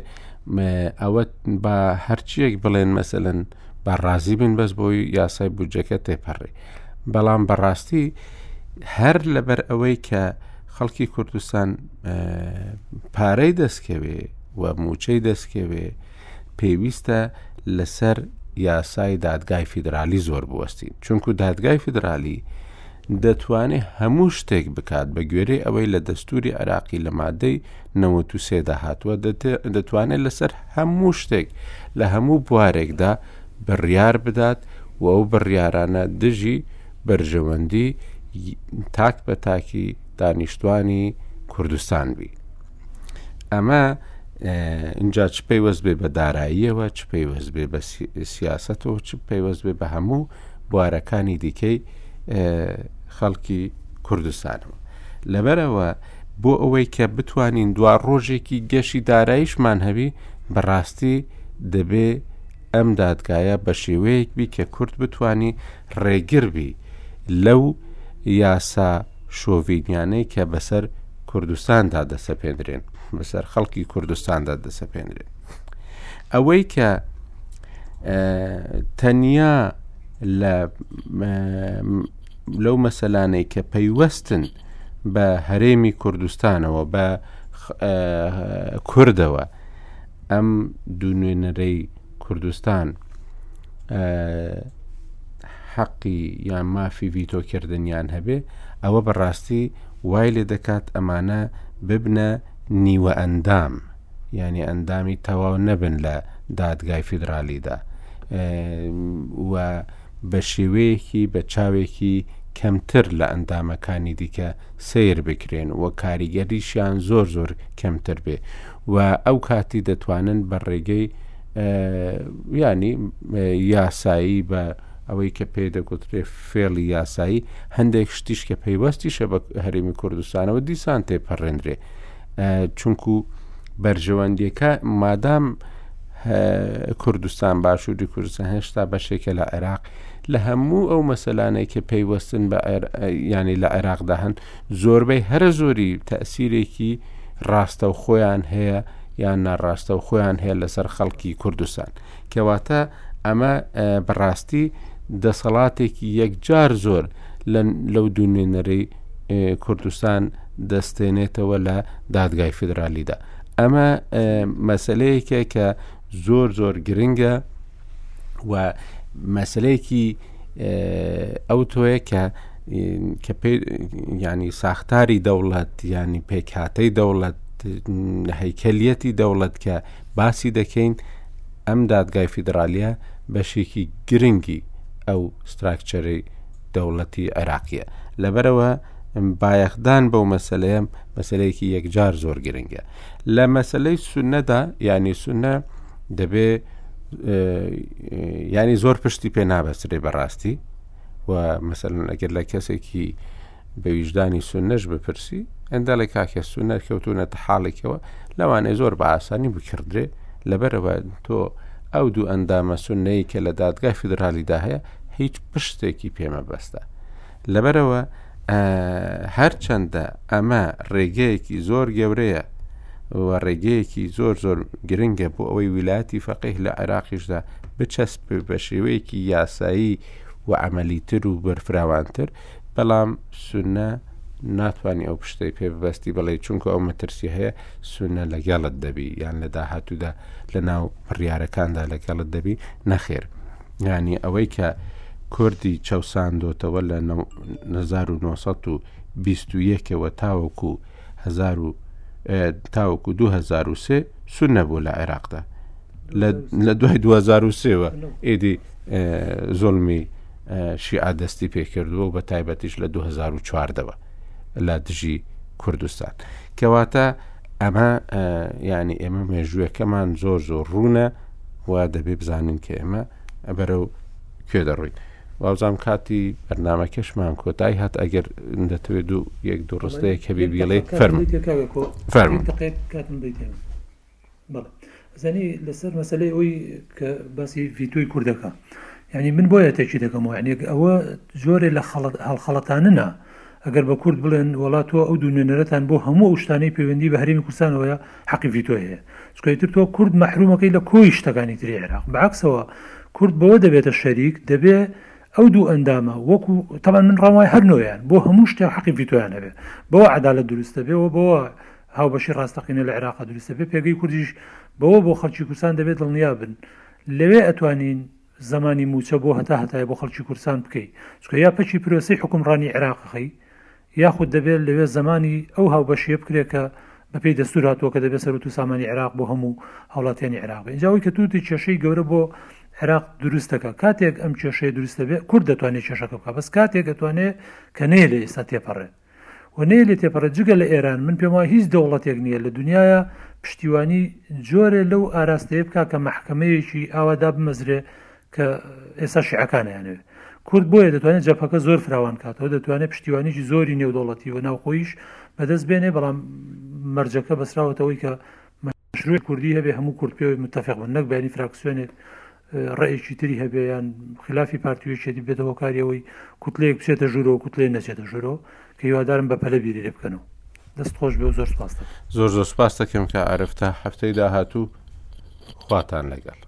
ئەوە بە هەرچیەک بڵێن مەسەن بە ڕازی بن بەس بۆی یاسای بودجەکە تێپەڕێ بەڵام بەڕاستی هەر لەبەر ئەوەی کە خەڵکی کوردستان پارەی دەستکەوێ و موچەی دەستکەوێ پێویستە لەسەر یاسای دادگای فیدرالی زۆر بوەستین، چونکو دادگای فیدرالی دەتوانێ هەموو شتێک بکات بە گوێرەی ئەوەی لە دەستوری عێراقی لە مادەی نەوەت و سێ دا هاتووە دەتوانێت لەسەر هەموو شتێک لە هەموو بوارێکدا بڕیار بدات و ئەو بڕیارانە دژی بەرژەوەندی تاک بە تاکی دانیشتوانی کوردستان بی. ئەمە اینجا چ پەیوەست بێ بە داراییەوە چ پەیوەست بێ بە سیاستەوە چ پەیوەست بێ بە هەموو بوارەکانی دیکەی خەڵکی کوردستانەوە لەبەرەوە بۆ ئەوەی کە بتوانین دوا ڕۆژێکی گەشی دارایشمان هەبی بەڕاستی دەبێ ئەم دادگایە بە شێوەیەک بی کە کورد بتانی ڕێگر بی لەو یاسا شۆڤینیانەی کە بەسەر کوردستاندا دەسەپێندرێن بەسەر خەڵکی کوردستاندا دەسەپێنرێن ئەوەی کە تەنیا لە لەو مەسەلانەی کە پەیوەستن بە هەرێمی کوردستانەوە بە کوردەوە ئەم دوو نوێنەرەی کوردستان حەقی یان مافی ڤیتۆکردنیان هەبێ ئەوە بەڕاستی وای لێ دەکات ئەمانە ببنە نیوە ئەندام ینی ئەندامی تەواو نەبن لە دادگای فیدراالیدا و بە شێوەیەکی بە چاوێکی کەمتر لە ئەندامەکانی دیکە سەیر بکرێن و کاریگەریشیان زۆر زۆر کەمتر بێ و ئەو کاتی دەتوانن بە ڕێگەی ینی یاسایی بە ئەوەی کە پێ دەگوترێ فێڵی یاسایی هەندێک شتیش کە پەیوەستیشە بە هەرێمی کوردستانەوە دیسان تێپەڕێنرێ چونکو بەرژەوەندیەکە مادام کوردستان باشووری کوردستان هێشتا بەشێکە لە عێراق لە هەموو ئەو مەسەلانەی کە پەیوەستن بە ینی لە عێراقدا هەن زۆربەی هەرە زۆری تەسیرێکی ڕاستە و خۆیان هەیە یان ناڕاستە و خۆیان هەیە لەسەر خەڵکی کوردستان کەواتە ئەمە بەڕاستی دەسەڵاتێکی یەکجار زۆر لەو دوونێنەرەی کوردستان دەستێنێتەوە لە دادگای فدرالیدا ئەمە مەسلەیەکە کە زۆر زۆر گرنگە و مەسلەیەکی ئەو تۆیە کە کە ینی ساختاری دەوڵەت ینی پێکهاتەی دەوڵەت هەیکەلیەتی دەوڵەت کە باسی دەکەین ئەم دادگای فیدراالیە بەشێکی گرنگی ئەو ستراکچەری دەوڵەتی عێراقیە لەبەرەوە بایەخدان بەو مەسلەیە مەسلەیەکی یەکجار زۆر گرنگە لە مەسلەی سونەدا ینی سونە دەبێ ینی زۆر پشتی پێ نابەسرێ بەڕاستی و مەسەن ئەگەر لە کەسێکی بەویژدانی سونەش بپرسی ئەنداڵی کاکە سونە کەوتونە تەحاڵێکەوە لەوانەیە زۆر بە ئاسانی بکردرێ لەبەرەوە تۆ ئەو دوو ئەندامە سنەی کە لە دادگای فیدراالیدا هەیە هیچ پشتێکی پێمەبەستە لەبەرەوە هەرچەندە ئەمە ڕێگەیەکی زۆر گەورەیە و ڕێگەیەکی زۆر زۆر گرنگە بۆ ئەوەی ویلایەتی فەقیه لە عێراقیشدا بچەسپ بە شێوەیەکی یاسایی و عملیتر و بەرفراوانتر بەڵام سونە ناتوانانی ئەو پشتەی پێ ببستی بڵێ چونکە ئەو مەترسی هەیە سونە لەگەڵت دەبی یان لە داهاتوودا لە ناو بڕیارەکاندا لەگەڵت دەبی نەخێر. یانی ئەوەی کە کوردی چەوساندۆتەوە لە نە هەزار و نۆ سەد و بیست و یەک ەوە تاوەکو هەزار و ئێ، تاوەکو دوو هەزار و سێ سوننە بوو لە عێراقدا لە لە دوای دوو هەزار و سێ وە ئیدی ئێ، زوڵمی ئێ، شیعە دەستی پێ کردووە و بە تایبەتیش لە دوو هەزار و چوار دەوە لە دژی کوردستان کەواتە ئەمە یعنی ئێمە مێژووەکەمان زۆر زۆر ڕوونە و دەبێ بزانین کە ئێمە ئەبەرە و کوێ دەڕووین وازام کاتی بەرنمەکەشمان کۆتای هات ئەگەر دەتوێت دوو یەک دوو ڕستەیە کە بێ بیڵێ فەرم فەرم زنی لەسەر مەسەلەی ئەوی کە باسی ڤیتۆی کوردەکە یعنی من بۆیە تێکی دەکەم و عنێک ئەوە جۆرێ لە هەڵخەڵەتاننا ئەگەر بە کورد بڵێن وڵات تۆ ئەو دوونێنەرەتان بۆ هەموو ئەو شتانەی پەیوەندی بە هەرمی کوردستانەوەە حەقی ڤیتۆ هەیە چکەیتر تۆ کورد مەحرومەکەی لە کۆی شتەکانی تری عێراق بەعکسەوە کورد بەوە دەبێتە شەریک دەبێ ئەو دوو ئەندامە وەکو تەمان من ڕەوای هەرنوۆیان بۆ هەموو شتێک حەقی ڤیتۆیان هەبێ بەوە عدالە دروستە بێەوە بەوە هاوبەشی ڕاستەقینە لە عێراقا دروست دەبێت، پێگەی کوردیش بەوە بۆ خەڵکی کورسان دەبێت دڵنیا بن لەوێ ئەتوانین زەمانی موچە بۆ هەتا هەتایە بۆ خەڵکی کورسان بکەی چکە یا پەکی پرۆسی حکومڕانی عێراقەخەی یاخود دەبێت لەوێ زەمانی ئەو هاوبەشیە بکرێت کە بەپی دەستور هاتووە کە دەبێت سەرو و سامانی عێراق بۆ هەموو هاوڵاتیانی عێراق بە ئینجاوی کە توتی کێشەی گەورە بۆ عێراق دروستەکە کاتێک ئەم کێشەیە دروستە بێت کورد دەتوانێت کێشەکە بکە بەس کاتێک دەتوانێت کە نەیە لە ئێستا تێپەڕێت و نەیە لێ تێپەڕێت جگە لە ئێران من پێم وایە هیچ دەوڵەتێک نییە لە دنیاە پشتیوانی جۆرێ لەو ئاراستەیە بکا کە مەحکەمەیەکی ئاوا دابمەزرێ کە ئێستا شیعەکانیانەوێت کورد بۆیە دەتوانێت جەپەکە زۆر فراوان کاتەوە دەتوانێت پشتیوانیی زۆری نێودوڵەتی و ناوخۆیش بەدەست بێنێ بەڵام مەرجەکە بەسراوەتەوەی کە شرۆی کوردی هەبێ هەموو کورد پێوەی متفق بن نەک بەینی فراکسیۆنێک ڕێکی تری هەبێ یان خلافی پارتیوێکێتی بێتە هۆکاری ئەوەی کوتلەیەک بچێتە ژورەوە کوتلێ نەچێتە ژورەوە کە هیوادارم بە پەلە بیری لێ بکەنەوە دەست خۆش بێ زۆر سپاستە زۆر زۆر سپاستەکەم کە عرفتا هەفتەی داهاتوو خواتان لەگەڵ